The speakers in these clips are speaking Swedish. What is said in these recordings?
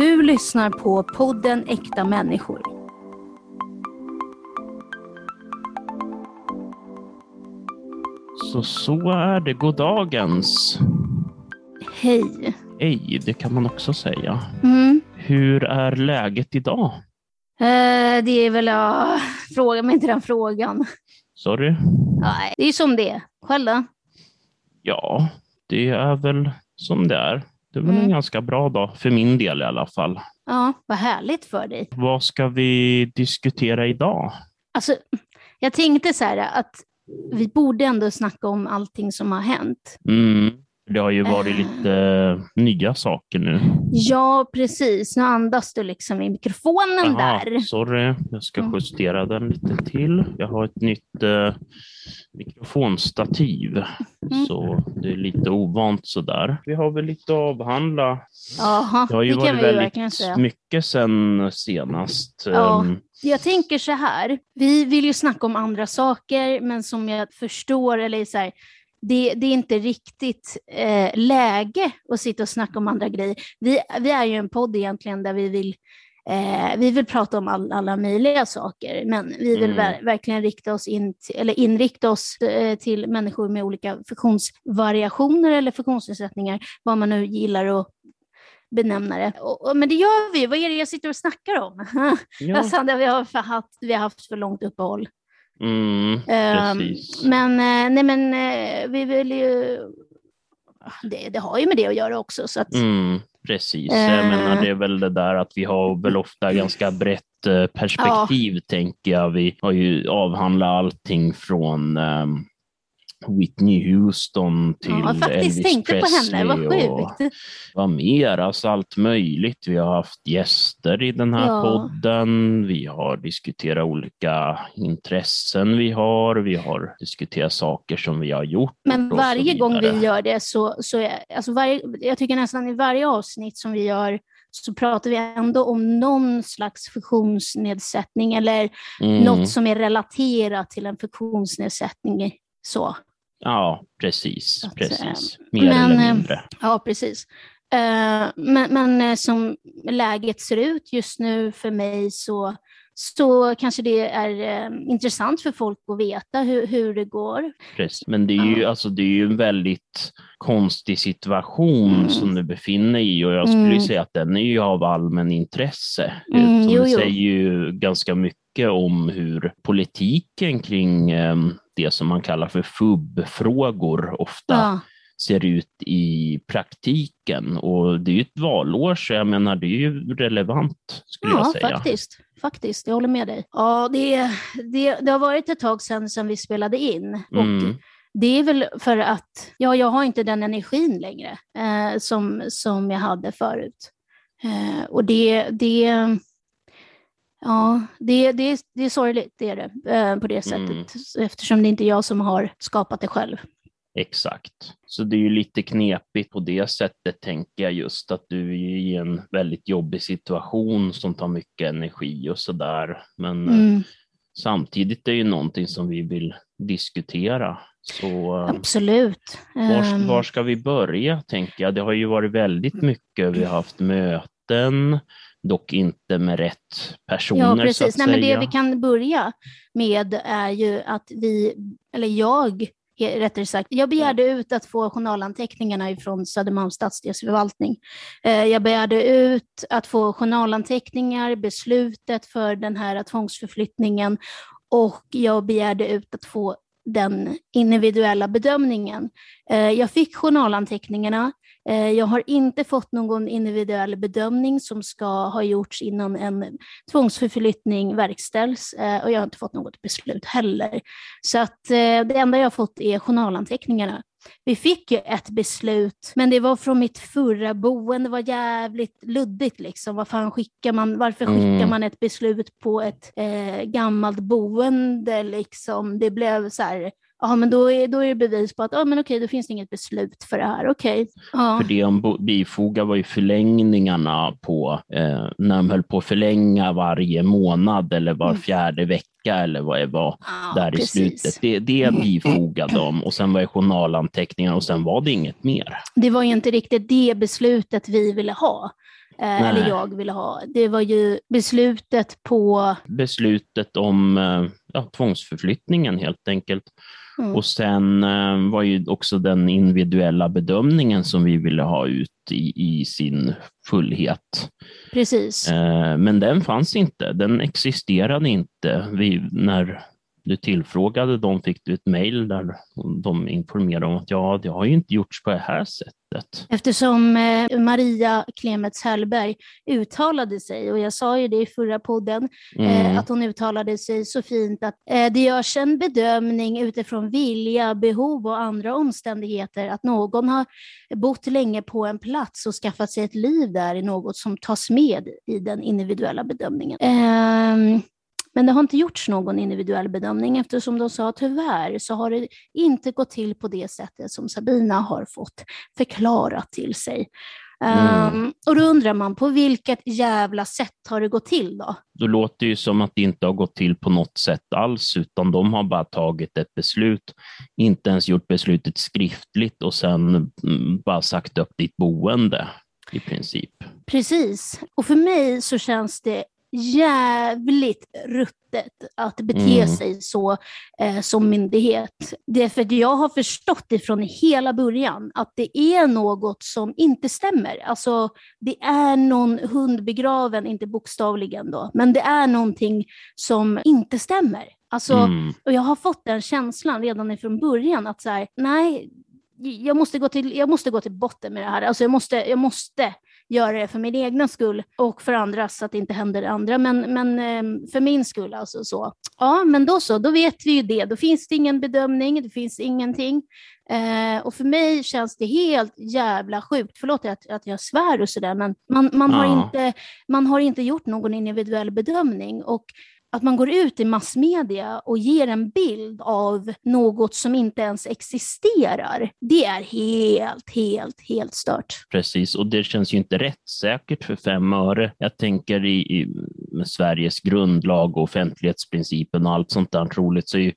Du lyssnar på podden Äkta människor. Så så är det. Goddagens. Hej. Hej, det kan man också säga. Mm. Hur är läget idag? Eh, det är väl, ja, fråga mig inte den frågan. Sorry? Nej, det är som det är. Själv då? Ja, det är väl som det är. Det väl Mm. en ganska bra dag, för min del i alla fall. Ja, vad härligt för dig. Vad ska vi diskutera idag? Alltså, jag tänkte så här att vi borde ändå snacka om allting som har hänt. Mm. Det har ju varit Eh. lite nya saker nu. Ja, precis. Nu andas du liksom i mikrofonen Jaha, där. sorry, jag ska Mm. justera den lite till. Jag har ett nytt eh, mikrofonstativ, Mm. så det är lite ovant sådär. Vi har väl lite att avhandla. Jaha, Det har ju det kan varit ju väldigt säga. mycket sedan senast. Ja. Ehm, Jag tänker så här, vi vill ju snacka om andra saker, men som jag förstår, eller så här, det, det är inte riktigt eh, läge att sitta och snacka om andra grejer. Vi, vi är ju en podd egentligen där vi vill, eh, vi vill prata om all, alla möjliga saker, men vi vill Mm. ver- verkligen rikta oss in eller inrikta oss eh, till människor med olika funktionsvariationer eller funktionsnedsättningar, vad man nu gillar att benämna det. Och, och, men det gör vi, vad är det jag sitter och snackar om? ja. Alltså, det vi, har haft, vi har haft för långt uppehåll. Mm, Ehm, precis. men, eh, nej, men eh, vi vill ju... Det, det har ju med det att göra också. Så att, Mm, precis. Eh. Jag menar, det är väl det där att vi har väl ofta ganska brett eh, perspektiv, tänker jag. Vi har ju avhandlat allting från ehm, Whitney Houston till ja, jag faktiskt Elvis tänkte på Presley henne, vad och sjukt. vad mer, alltså allt möjligt. Vi har haft gäster i den här Ja. podden. Vi har diskuterat olika intressen vi har. Vi har diskuterat saker som vi har gjort. Men varje gång vi gör det så, så är, alltså varje, jag tycker nästan i varje avsnitt som vi gör så pratar vi ändå om någon slags funktionsnedsättning eller Mm. något som är relaterat till en funktionsnedsättning. Så. Ja, precis. Att, precis. eh, Mer men, eller eh, mindre. Ja, precis. Eh, men men som läget ser ut just nu för mig så, så kanske det är intressant för folk att veta hur, hur det går. Precis. Men det är, ju, Ja. alltså, det är ju en väldigt konstig situation Mm. som du befinner dig i och jag skulle Mm. säga att den är ju av allmän intresse. Mm, Som jo, jo. säger ju ganska mycket om hur politiken kring eh, det som man kallar för FUB-frågor ofta Ja, ser ut i praktiken. Och det är ju ett valår, så jag menar det är ju relevant skulle ja jag säga. faktiskt. Faktiskt, jag håller med dig. Ja, det, det, det har varit ett tag sedan, sedan vi spelade in. Och Mm. det är väl för att ja, jag har inte den energin längre eh, som, som jag hade förut. Eh, och det, det, ja, det, det, är- det är sorgligt, det är det, eh, på det sättet. Mm. Eftersom det inte är jag som har skapat det själv. Exakt. Så det är ju lite knepigt på det sättet, tänker jag just att du är i en väldigt jobbig situation som tar mycket energi och sådär. Men eh, Mm, samtidigt är det ju någonting som vi vill diskutera. Så eh, absolut. var, Ehm, var ska vi börja, tänker jag? Det har ju varit väldigt mycket. Vi har haft möten, dock inte med rätt personer, Ja, precis. Nej, men det vi kan börja med är ju att vi, eller jag, rättare sagt, jag begärde ut att få journalanteckningarna ifrån Södermalms stadsdelsförvaltning. Eh, Jag begärde ut att få journalanteckningar, beslutet för den här tvångsförflyttningen och jag begärde ut att få den individuella bedömningen. Eh, jag fick journalanteckningarna. Eh, jag har inte fått någon individuell bedömning som ska ha gjorts innan en tvångsförflyttning verkställs eh, och jag har inte fått något beslut heller. Så att det enda jag har fått är journalanteckningarna. Vi fick ju ett beslut, men det var från mitt förra boende. Det var jävligt luddigt. Liksom. Vad fan skickar man, varför skickar Mm. man ett beslut på ett eh, gammalt boende? Liksom? Det blev så här, ja men då är, då är det bevis på att, ja men okej, då finns det inget beslut för det här. Okej. Ja. För det de bifogar var ju förlängningarna på, eh, när de höll på att förlänga varje månad eller var Mm. fjärde vecka eller vad det var Ja, där i precis. slutet. Det, det bifogade de och sen var det journalanteckningar och sen var det inget mer. det var ju inte riktigt det beslutet vi ville ha. eh, eller jag ville ha. Det var ju beslutet på... Beslutet om eh, ja, tvångsförflyttningen helt enkelt. Mm. Och sen eh, var ju också den individuella bedömningen som vi ville ha ut i, i sin fullhet. Precis. Eh, men den fanns inte, den existerade inte vi, när du tillfrågade dem fick du ett mejl där de informerade om att ja, det har ju inte gjorts på det här sättet. Eftersom eh, Maria Klemets Hellberg uttalade sig, och jag sa ju det i förra podden, eh, mm. att hon uttalade sig så fint att eh, det görs en bedömning utifrån vilja, behov och andra omständigheter, att någon har bott länge på en plats och skaffat sig ett liv där är något som tas med i den individuella bedömningen. Men det har inte gjorts någon individuell bedömning eftersom de sa tyvärr så har det inte gått till på det sättet som Sabina har fått förklarat till sig. Mm. Um, och då undrar man, på vilket jävla sätt har det gått till då? Då låter det ju som att det inte har gått till på något sätt alls, utan de har bara tagit ett beslut, inte ens gjort beslutet skriftligt och sen mm, bara sagt upp ditt boende i princip. Precis, och för mig så känns det jävligt ruttet att bete mm. sig så eh, som myndighet. Det är för att jag har förstått ifrån hela början att det är något som inte stämmer. Alltså, det är någon hund begraven, inte bokstavligen då, men det är någonting som inte stämmer. Alltså, mm. och jag har fått den känslan redan ifrån början att så här, nej, jag måste, gå till, jag måste gå till botten med det här. Alltså jag måste, jag måste göra det för min egna skull och för andras så att det inte händer andra. Men, men ehm, för min skull alltså så. Ja, men då så, då vet vi ju det. Då finns det ingen bedömning, det finns ingenting. Eh, och för mig känns det helt jävla sjukt. Förlåt att, att jag svär och sådär, men man, man, ja. har inte, man har inte gjort någon individuell bedömning. Och att man går ut i massmedia och ger en bild av något som inte ens existerar, det är helt, helt, helt stört. Precis, och det känns ju inte rättssäkert för fem öre. Jag tänker i, i med Sveriges grundlag och offentlighetsprincipen och allt sånt där roligt, så är ju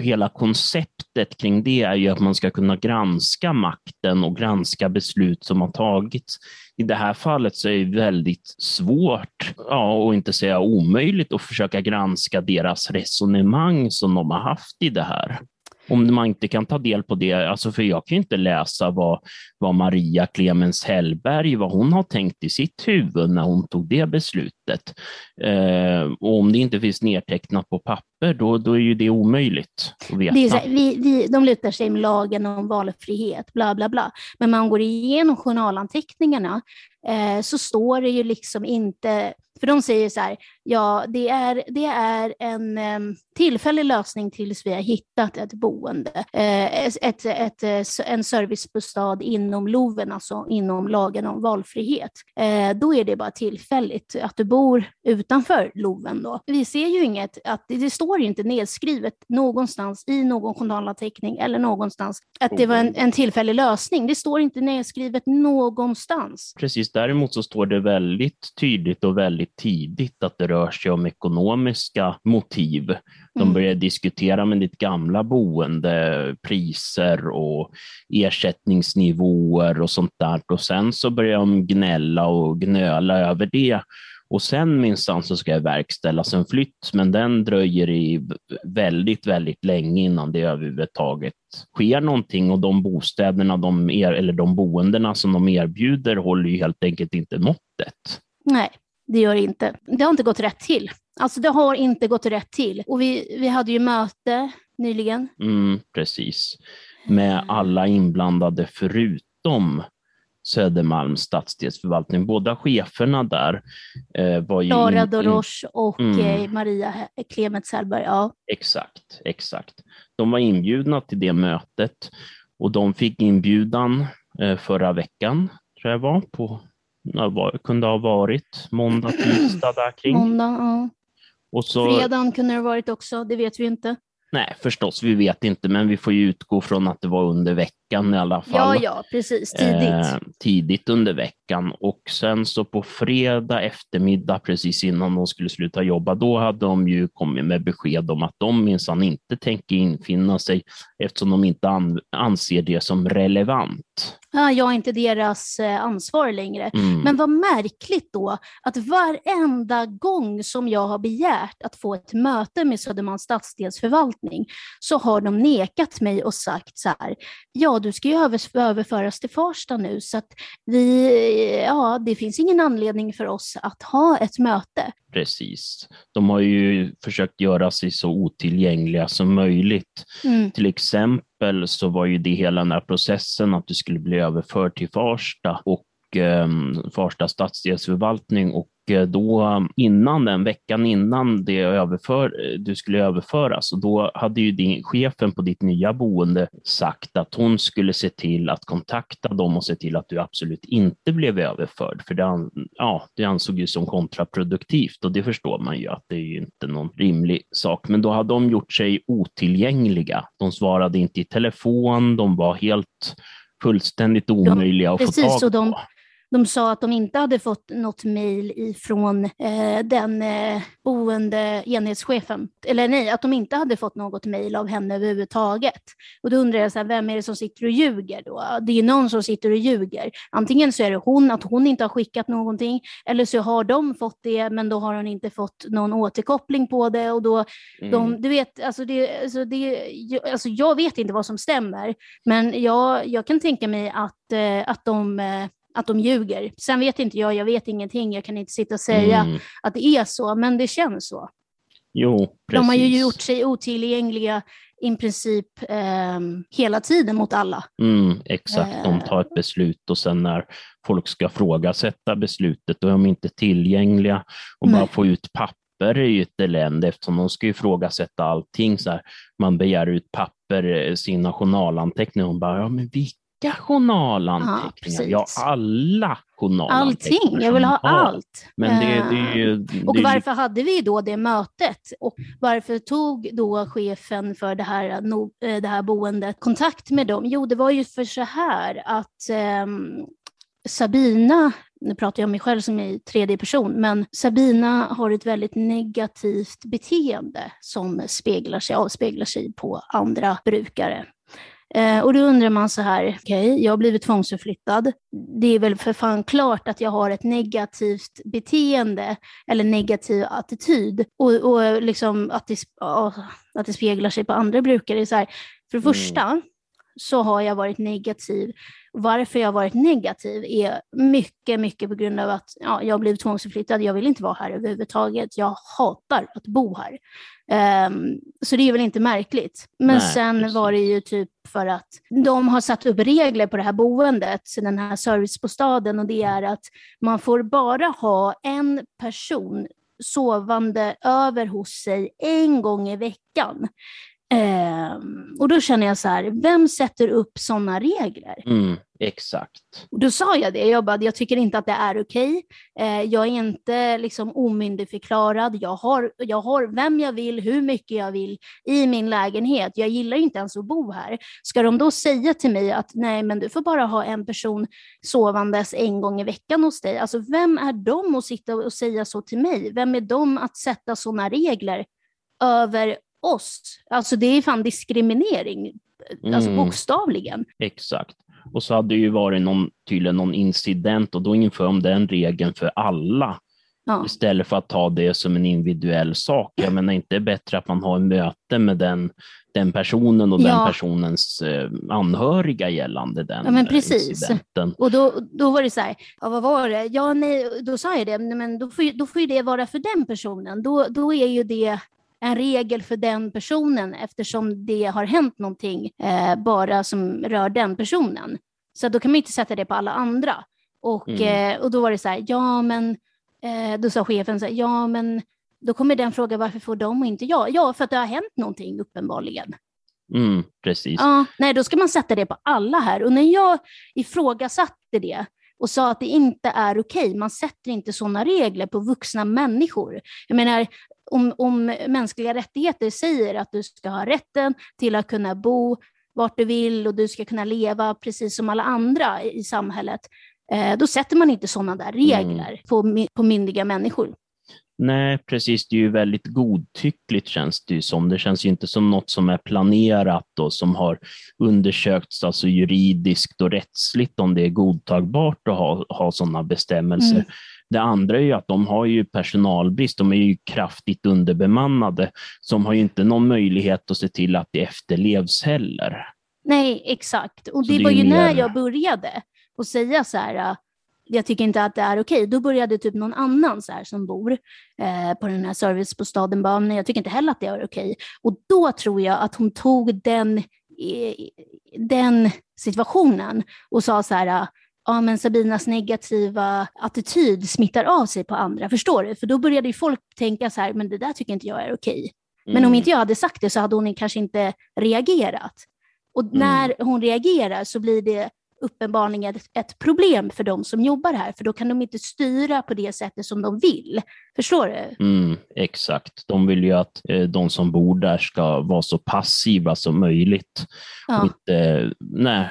hela konceptet kring det är ju att man ska kunna granska makten och granska beslut som har tagits. I det här fallet så är det väldigt svårt, ja, och inte säga omöjligt, att försöka granska deras resonemang som de har haft i det här om man inte kan ta del på det, alltså för jag kan inte läsa vad, vad Maria Clemens Hellberg, vad hon har tänkt i sitt huvud när hon tog det beslutet. Eh, och om det inte finns nedtecknat på papper, då, då är ju det omöjligt att veta. Det här, vi, vi, de lutar sig med lagen om valfrihet, bla bla bla. Men man går igenom journalanteckningarna eh, så står det ju liksom inte för de säger så här, ja det är, det är en um, tillfällig lösning tills vi har hittat ett boende, uh, ett, ett, ett, eh, en servicebostad inom LOVen, alltså inom lagen om valfrihet. Uh, då är det bara tillfälligt att du bor utanför LOVen då. Vi ser ju inget, att det, det står inte nedskrivet någonstans i någon journalanteckning eller någonstans att det var en, en tillfällig lösning. Det står inte nedskrivet någonstans. Precis, däremot så står det väldigt tydligt och väldigt väldigt tidigt att det rör sig om ekonomiska motiv. De mm. börjar diskutera med ditt gamla boende, priser och ersättningsnivåer och sånt där. Och sen så börjar de gnälla och gnöla över det. Och sen minsann så ska det verkställas en flytt, men den dröjer i väldigt, väldigt länge innan det överhuvudtaget sker någonting och de bostäderna, de er, eller de boendena som de erbjuder håller ju helt enkelt inte måttet. Nej, det gör det inte. Det har inte gått rätt till. Alltså det har inte gått rätt till. Och vi, vi hade ju möte nyligen. Mm, precis. Med alla inblandade förutom Södermalms stadsdelsförvaltning. Båda cheferna där eh, var ju... Lara Dorosh och mm. eh, Maria Clemets Hellberg. Ja. Exakt, exakt. De var inbjudna till det mötet och de fick inbjudan eh, förra veckan, tror jag var, på kunde ha varit måndag, tisdag där kring. Måndag, ja. Och så, Fredagen kunde det ha varit också, det vet vi inte. Nej, förstås, vi vet inte, men vi får ju utgå från att det var under veckan veckan i alla fall. Ja, ja, precis. Tidigt. Eh, tidigt under veckan. Och sen så på fredag eftermiddag, precis innan de skulle sluta jobba, då hade de ju kommit med besked om att de minsann inte tänker infinna sig eftersom de inte an anser det som relevant jag är inte deras eh, ansvar längre. Mm. Men vad märkligt då att varenda gång som jag har begärt att få ett möte med Södermalms stadsdelsförvaltning så har de nekat mig och sagt så här, ja du ska ju överföras till Farsta nu så att vi, ja det finns ingen anledning för oss att ha ett möte. Precis. De har ju försökt göra sig så otillgängliga som möjligt. Mm. Till exempel så var ju det hela den här processen att du skulle bli överförd till Farsta och eh, Farsta stadsdelsförvaltning och Eh, då innan den veckan innan det överför, du skulle överföras, och då hade ju din, chefen på ditt nya boende sagt att hon skulle se till att kontakta dem och se till att du absolut inte blev överförd, för det, ja, det ansåg ju som kontraproduktivt och det förstår man ju att det är ju inte någon rimlig sak. Men då hade de gjort sig otillgängliga. De svarade inte i telefon, de var helt fullständigt omöjliga att Precis, få tag på. De de sa att de inte hade fått något mejl ifrån eh, den eh, boende enhetschefen. Eller nej, att de inte hade fått något mejl av henne överhuvudtaget. Och då undrar jag, så här, vem är det som sitter och ljuger då? Det är någon som sitter och ljuger. Antingen så är det hon, att hon inte har skickat någonting, eller så har de fått det, men då har hon inte fått någon återkoppling på det. Och då, mm. de, du vet, alltså det, alltså det, alltså jag vet inte vad som stämmer, men jag, jag kan tänka mig att, eh, att de eh, att de ljuger. Sen vet inte jag, jag vet ingenting, jag kan inte sitta och säga mm. att det är så, men det känns så. Jo, precis. De har ju gjort sig otillgängliga i princip eh, hela tiden mot alla. Mm, exakt, de tar ett beslut och sen när folk ska frågasätta beslutet, då är de inte tillgängliga och bara få ut papper är ju ett elände eftersom de ska ifrågasätta allting. Så här, man begär ut papper, eh, sina journalanteckningar och bara, ja men vilka vilka journalanteckningar? Ja, ja, alla journalanteckningar. Allting, jag vill ha allt. Men det, det, det, och varför hade vi då det mötet? Och varför tog då chefen för det här, eh, det här boendet kontakt med dem? Jo, det var ju för så här att eh, Sabina, nu pratar jag om mig själv som är i tredje person, men Sabina har ett väldigt negativt beteende som speglar sig, avspeglar sig på andra brukare. Eh, och då undrar man så här, okej, okay, jag har blivit tvångsförflyttad. Det är väl för fan klart att jag har ett negativt beteende eller negativ attityd och, och liksom att, det, att det speglar sig på andra brukare. Så här, för det mm. Så har jag varit negativ. Varför jag har varit negativ är mycket, mycket på grund av att ja, jag blivit tvångsförflyttad. Jag vill inte vara här överhuvudtaget. Jag hatar att bo här. Um, så det är väl inte märkligt. Men Nej, sen precis. var det ju typ för att de har satt upp regler på det här boendet, den här servicebostaden, och det är att man får bara ha en person sovande över hos sig en gång i veckan. Eh, och då känner jag så här, vem sätter upp sådana regler? Mm, exakt. Och då sa jag det, jag bara, jag tycker inte att det är okej. Eh, jag är inte liksom omyndigförklarad. Jag har, jag har vem jag vill, hur mycket jag vill i min lägenhet. Jag gillar inte ens att bo här. Ska de då säga till mig att nej, men du får bara ha en person sovandes en gång i veckan hos dig. Alltså vem är de att sitta och säga så till mig? Vem är de att sätta sådana regler över oss. Alltså det är fan diskriminering, alltså mm. bokstavligen. Exakt. Och så hade det ju varit någon, tydligen någon incident och då inför de den regeln för alla. Ja. Istället för att ta det som en individuell sak. Jag menar inte bättre att man har en möte med den, den personen och ja. den personens eh, anhöriga gällande den ja, men precis. incidenten. Och då, då var det så här, ja, vad var det? Ja, nej, då sa jag det, men då får, då får ju det vara för den personen. Då, då är ju det en regel för den personen eftersom det har hänt någonting eh, bara som rör den personen. Så då kan man inte sätta det på alla andra. Och, mm. eh, och då var det så här, ja men, eh, då sa chefen så här, ja men då kommer den fråga varför får de och inte jag? Ja, för att det har hänt någonting uppenbarligen. Mm, precis. Ja, nej, då ska man sätta det på alla här. Och när jag ifrågasatte det och sa att det inte är okej, man sätter inte sådana regler på vuxna människor. Jag menar, om, om mänskliga rättigheter säger att du ska ha rätten till att kunna bo vart du vill och du ska kunna leva precis som alla andra i samhället, eh, då sätter man inte sådana där regler mm. på, på myndiga människor. Nej, precis. Det är ju väldigt godtyckligt känns det ju som. Det känns ju inte som något som är planerat och som har undersökts alltså juridiskt och rättsligt om det är godtagbart att ha, ha sådana bestämmelser. Mm. Det andra är ju att de har ju personalbrist, de är ju kraftigt underbemannade, som har ju inte någon möjlighet att se till att det efterlevs heller. Nej, exakt. Och det, det var ju mer... när jag började att säga så här, jag tycker inte att det är okej. Då började typ någon annan så här, som bor eh, på den här servicebostaden bara, nej jag tycker inte heller att det är okej. Och då tror jag att hon tog den, eh, den situationen och sa så här, ja men Sabinas negativa attityd smittar av sig på andra, förstår du? För då började ju folk tänka så här, men det där tycker inte jag är okej. Men mm. om inte jag hade sagt det så hade hon kanske inte reagerat. Och mm. när hon reagerar så blir det uppenbarligen ett problem för de som jobbar här, för då kan de inte styra på det sättet som de vill. Förstår du? Mm, exakt. De vill ju att eh, de som bor där ska vara så passiva som möjligt ja. och inte nej,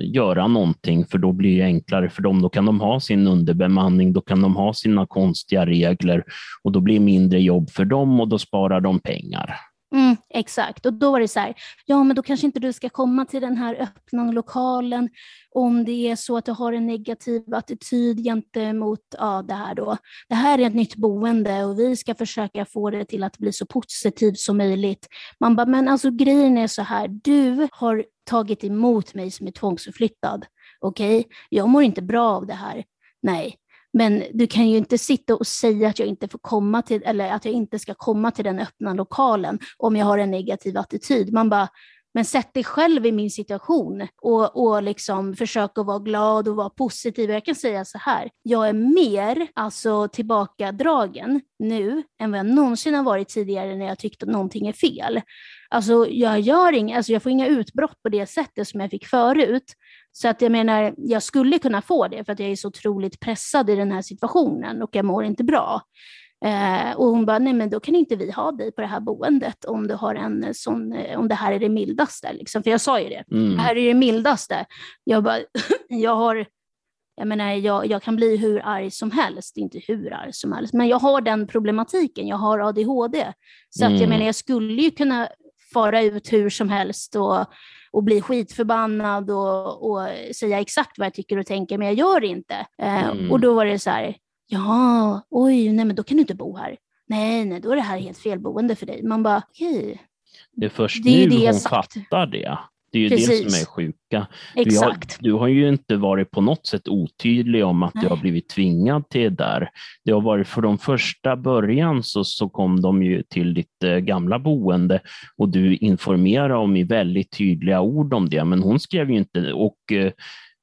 göra någonting, för då blir det enklare för dem. Då kan de ha sin underbemanning, då kan de ha sina konstiga regler och då blir det mindre jobb för dem och då sparar de pengar. Mm, exakt, och då var det så här, ja men då kanske inte du ska komma till den här öppna lokalen om det är så att du har en negativ attityd gentemot ja, det här då. Det här är ett nytt boende och vi ska försöka få det till att bli så positivt som möjligt. Man bara, men alltså grejen är så här, du har tagit emot mig som är tvångsförflyttad. Okej, okay? jag mår inte bra av det här. Nej, men du kan ju inte sitta och säga att jag inte får komma till, eller att jag inte ska komma till den öppna lokalen om jag har en negativ attityd. Man bara, men sätt dig själv i min situation och, och liksom försök att vara glad och vara positiv. Jag kan säga så här, jag är mer alltså, tillbakadragen nu än vad jag någonsin har varit tidigare när jag tyckte att någonting är fel. Alltså, jag, gör inga, alltså, jag får inga utbrott på det sättet som jag fick förut. Så att jag menar, jag skulle kunna få det för att jag är så otroligt pressad i den här situationen och jag mår inte bra. Eh, och hon bara, nej men då kan inte vi ha dig på det här boendet om, du har en sån, eh, om det här är det mildaste. Liksom. För jag sa ju det, mm. det här är det mildaste. Jag bara, jag har, jag menar, jag, jag kan bli hur arg som helst, inte hur arg som helst, men jag har den problematiken, jag har ADHD. Så mm. att jag mm. menar, jag skulle ju kunna fara ut hur som helst och, och bli skitförbannad och, och säga exakt vad jag tycker och tänker, men jag gör det inte. Eh, mm. Och då var det så här, ja, oj, nej men då kan du inte bo här. Nej, nej, då är det här helt fel boende för dig. Man bara, okej. Okay. Det är först det är nu hon sagt. fattar det. Det är ju Precis. det som är sjuka. Exakt. Du har, du har ju inte varit på något sätt otydlig om att Nej. du har blivit tvingad till det där. Det har varit för de första början så, så kom de ju till ditt eh, gamla boende och du informerade om i väldigt tydliga ord om det, men hon skrev ju inte och eh,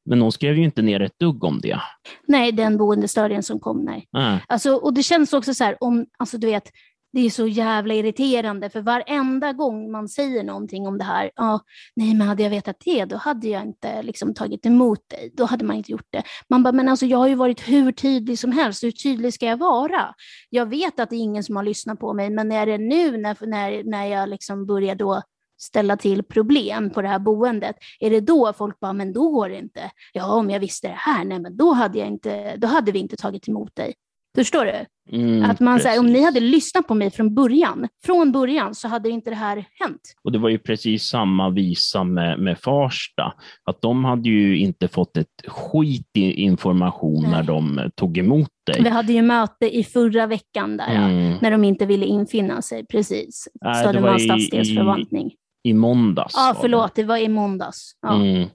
men hon skrev ju inte ner ett dugg om det. Nej, den boendestödjen som kom, nej. Äh. Alltså, och det känns också så här, om, alltså du vet, det är så jävla irriterande för varenda gång man säger någonting om det här, ja, nej men hade jag vetat det, då hade jag inte liksom tagit emot dig, då hade man inte gjort det. Man bara, men alltså jag har ju varit hur tydlig som helst, hur tydlig ska jag vara? Jag vet att det är ingen som har lyssnat på mig, men är det nu när, när, när jag liksom börjar då ställa till problem på det här boendet, är det då folk bara, men då går det inte. Ja, om jag visste det här, nej men då hade, jag inte, då hade vi inte tagit emot dig. Förstår du? Mm, att man, här, om ni hade lyssnat på mig från början, från början, så hade inte det här hänt. Och det var ju precis samma visa med, med Farsta, att de hade ju inte fått ett skit i information Nej. när de tog emot dig. Vi hade ju möte i förra veckan där, mm. när de inte ville infinna sig, precis. Södermalms stadsdelsförvaltning. I, I måndags. Ja, förlåt, det var i måndags. Ja. Mm.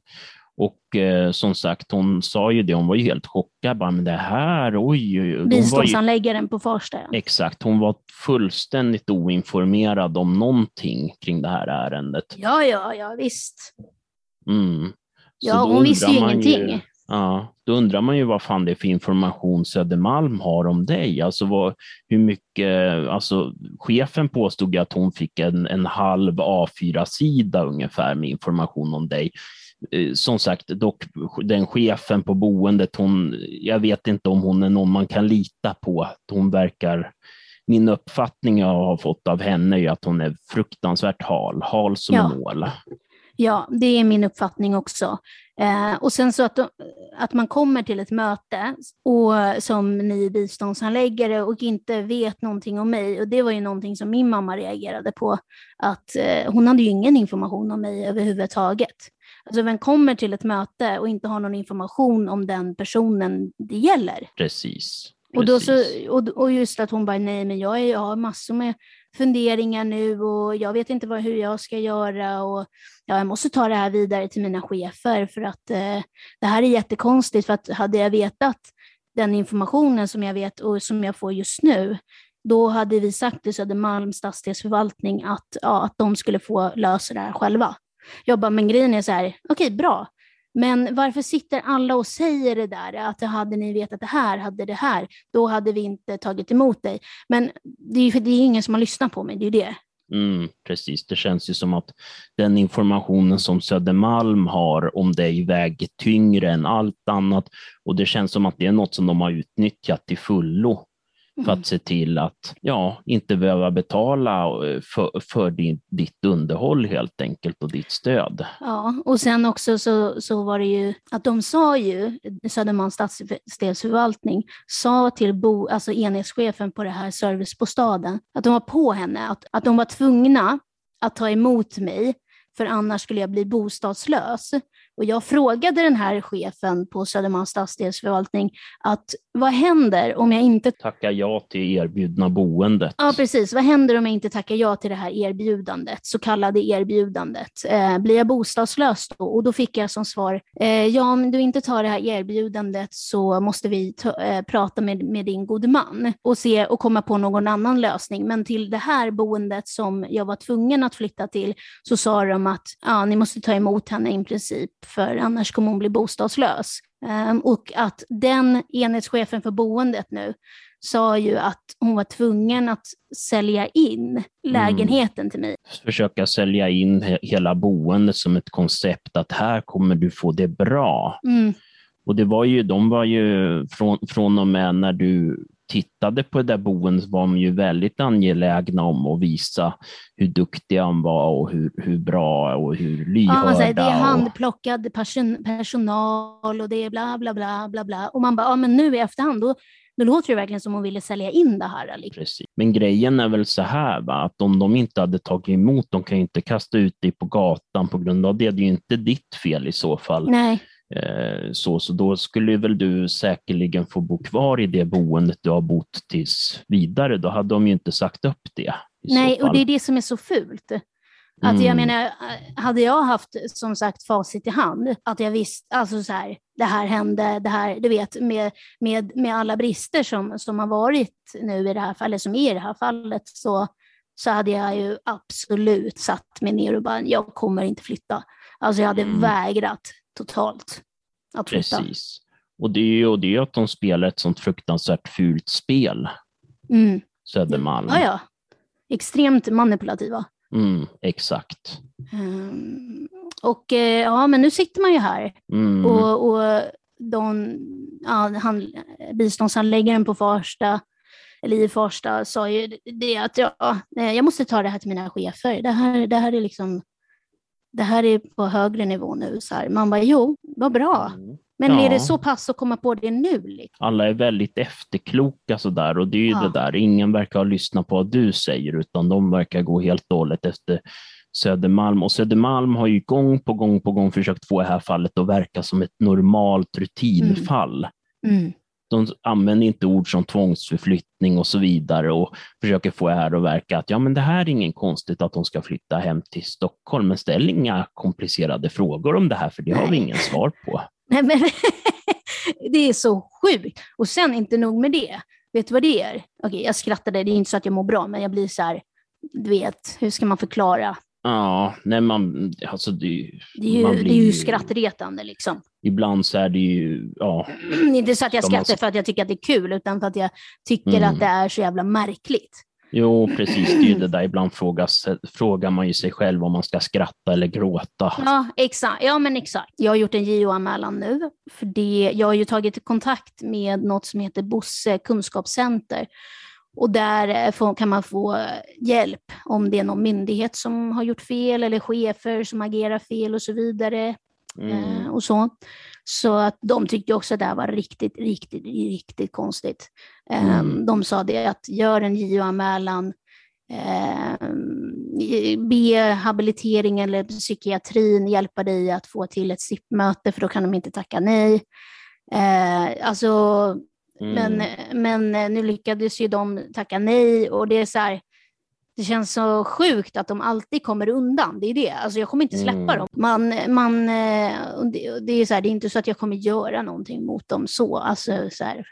Och eh, som sagt, hon sa ju det, hon var ju helt chockad. Bara, men det här, oj, oj. Biståndsanläggaren ju... på Farsta. Exakt, hon var fullständigt oinformerad om någonting kring det här ärendet. Ja, ja, ja, visst. Mm. Ja, hon visste ju ingenting. Ju, ja, då undrar man ju vad fan det är för information Södermalm har om dig. Alltså vad, hur mycket, alltså chefen påstod att hon fick en, en halv A4-sida ungefär med information om dig. Eh, som sagt, dock den chefen på boendet, hon, jag vet inte om hon är någon man kan lita på. Hon verkar, min uppfattning jag har fått av henne är att hon är fruktansvärt hal, hal som ja. en mål. Ja, det är min uppfattning också. Eh, och sen så att, att man kommer till ett möte och som ny biståndshandläggare och inte vet någonting om mig. Och det var ju någonting som min mamma reagerade på, att eh, hon hade ju ingen information om mig överhuvudtaget. Alltså vem kommer till ett möte och inte har någon information om den personen det gäller? Precis. Och, då så, och, och just att hon bara, nej men jag, är, jag har massor med funderingar nu och jag vet inte vad, hur jag ska göra och ja, jag måste ta det här vidare till mina chefer för att eh, det här är jättekonstigt för att hade jag vetat den informationen som jag vet och som jag får just nu, då hade vi sagt till Södermalms stadsdelsförvaltning att, ja, att de skulle få lösa det här själva. Jag bara, men grejen är så här, okej okay, bra, men varför sitter alla och säger det där, att hade ni vetat det här, hade det här, då hade vi inte tagit emot dig. Men det är ju för det är ingen som har lyssnat på mig, det är ju det. Mm, precis, det känns ju som att den informationen som Södermalm har om dig väger tyngre än allt annat. Och det känns som att det är något som de har utnyttjat till fullo för att se till att ja, inte behöva betala eh, för, för din, ditt underhåll helt enkelt och ditt stöd. Ja, och sen också så, så var det ju att de sa ju, Södermalms stadsdelsförvaltning sa till bo, alltså enhetschefen på det här servicebostaden att de var på henne, att, att de var tvungna att ta emot mig för annars skulle jag bli bostadslös. Och jag frågade den här chefen på Södermalms stadsdelsförvaltning att vad händer om jag inte tackar ja till erbjudna boendet? Ja, precis. Vad händer om jag inte tackar ja till det här erbjudandet, så kallade erbjudandet? Eh, blir jag bostadslös då? Och då fick jag som svar, eh, ja, om du inte tar det här erbjudandet så måste vi ta, eh, prata med, med din gode man och se och komma på någon annan lösning. Men till det här boendet som jag var tvungen att flytta till så sa de att ja, ni måste ta emot henne i princip för annars kommer hon bli bostadslös. Um, och att den enhetschefen för boendet nu sa ju att hon var tvungen att sälja in mm. lägenheten mm. till mig. Försöka sälja in hela boendet som ett koncept att här kommer du få det bra. Mm. Och det var ju, de var ju från, från och med när du tittade på det där boendet var de ju väldigt angelägna om att visa hur duktig han var och hur, hur bra och hur lyhörda. Ja, det är handplockad person, personal och det är bla bla bla bla bla. Och man bara, ja men nu i efterhand, då, då låter det verkligen som hon ville sälja in det här. Liksom. Precis. Men grejen är väl så här, va? att om de inte hade tagit emot, de kan ju inte kasta ut dig på gatan på grund av det. Det är ju inte ditt fel i så fall. Nej. Eh, så, så då skulle väl du säkerligen få bo kvar i det boendet du har bott tills vidare. Då hade de ju inte sagt upp det. Nej, och det är det som är så fult. Att mm. jag menar, hade jag haft som sagt facit i hand, att jag visste, alltså så här, det här hände, det här, du vet, med, med, med alla brister som, som har varit nu i det här fallet, som är i det här fallet, så, så hade jag ju absolut satt mig ner och bara, jag kommer inte flytta. Alltså jag hade mm. vägrat totalt att flytta. Precis. Och det är ju och det är att de spelar ett sånt fruktansvärt fult spel. Mm. Södermalm. Ja, ja. Extremt manipulativa. Mm, exakt. Um, och eh, ja, men nu sitter man ju här. Mm. Och, och de, ja, han, biståndshandläggaren på Farsta, eller i Farsta, sa ju det att ja, jag måste ta det här till mina chefer. Det här, det här är liksom det här är på högre nivå nu. Så här. Man bara, jo, vad bra. Mm. Men ja. är det så pass att komma på det nu? Liksom? Alla är väldigt efterkloka sådär och det är ju ja. det där, ingen verkar ha lyssnat på vad du säger utan de verkar gå helt hållet efter Södermalm och Södermalm har ju gång på gång på gång försökt få det här fallet att verka som ett normalt rutinfall. Mm. Mm de använder inte ord som tvångsförflyttning och så vidare och försöker få det här att verka att ja, men det här är ingen konstigt att de ska flytta hem till Stockholm, men ställ inga komplicerade frågor om det här, för det har vi ingen svar på. Nej, men det är så sjukt. Och sen inte nog med det. Vet du vad det är? Okej, jag skrattade, det är inte så att jag mår bra, men jag blir så här, du vet, hur ska man förklara? Ja, nej man, alltså det, det är ju, man blir, det är ju skrattretande liksom. Ibland så är det ju, ja. Inte så att jag skrattar man... för att jag tycker att det är kul, utan för att jag tycker mm. att det är så jävla märkligt. Jo, precis. Det är ju det där. Ibland frågas, frågar man ju sig själv om man ska skratta eller gråta. Ja, exakt. Ja, men exakt. Jag har gjort en JO-anmälan nu. För det, jag har ju tagit kontakt med något som heter Bosse kunskapscenter Och där får, kan man få hjälp om det är någon myndighet som har gjort fel eller chefer som agerar fel och så vidare. Mm. och så. Så att de tyckte också att det här var riktigt, riktigt, riktigt konstigt. Mm. De sa det att gör en JO-anmälan, eh, be habilitering eller psykiatrin hjälpa dig att få till ett SIP-möte för då kan de inte tacka nej. Eh, alltså, mm. men, men nu lyckades ju de tacka nej och det är så här, det känns så sjukt att de alltid kommer undan. Det är det. Alltså jag kommer inte släppa mm. dem. Man, man, eh, det, är så här, det är inte så att jag kommer göra någonting mot dem så. Alltså, så här.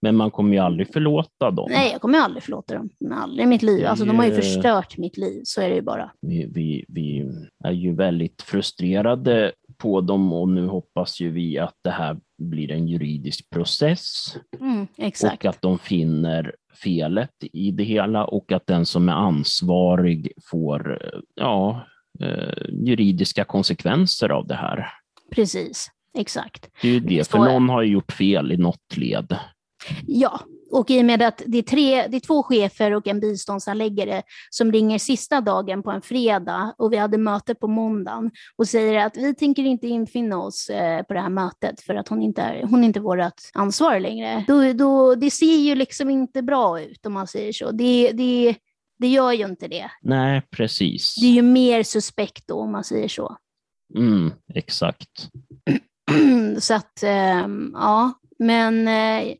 Men man kommer ju aldrig förlåta dem. Nej, jag kommer aldrig förlåta dem. Aldrig i mitt liv. Alltså, de har ju förstört mitt liv, så är det ju bara. Vi, vi, vi är ju väldigt frustrerade på dem och nu hoppas ju vi att det här blir en juridisk process. Mm, och att de finner felet i det hela och att den som är ansvarig får ja, eh, juridiska konsekvenser av det här. Precis, exakt. Det är ju det, för någon har gjort fel i något led. Ja, och i och med att det är, tre, det är två chefer och en biståndsanläggare som ringer sista dagen på en fredag och vi hade möte på måndagen och säger att vi tänker inte infinna oss eh, på det här mötet för att hon inte är, hon är inte vårt ansvar längre. Då, då, det ser ju liksom inte bra ut om man säger så. Det, det, det gör ju inte det. Nej, precis. Det är ju mer suspekt då om man säger så. Mm, exakt. så att, eh, ja, men eh,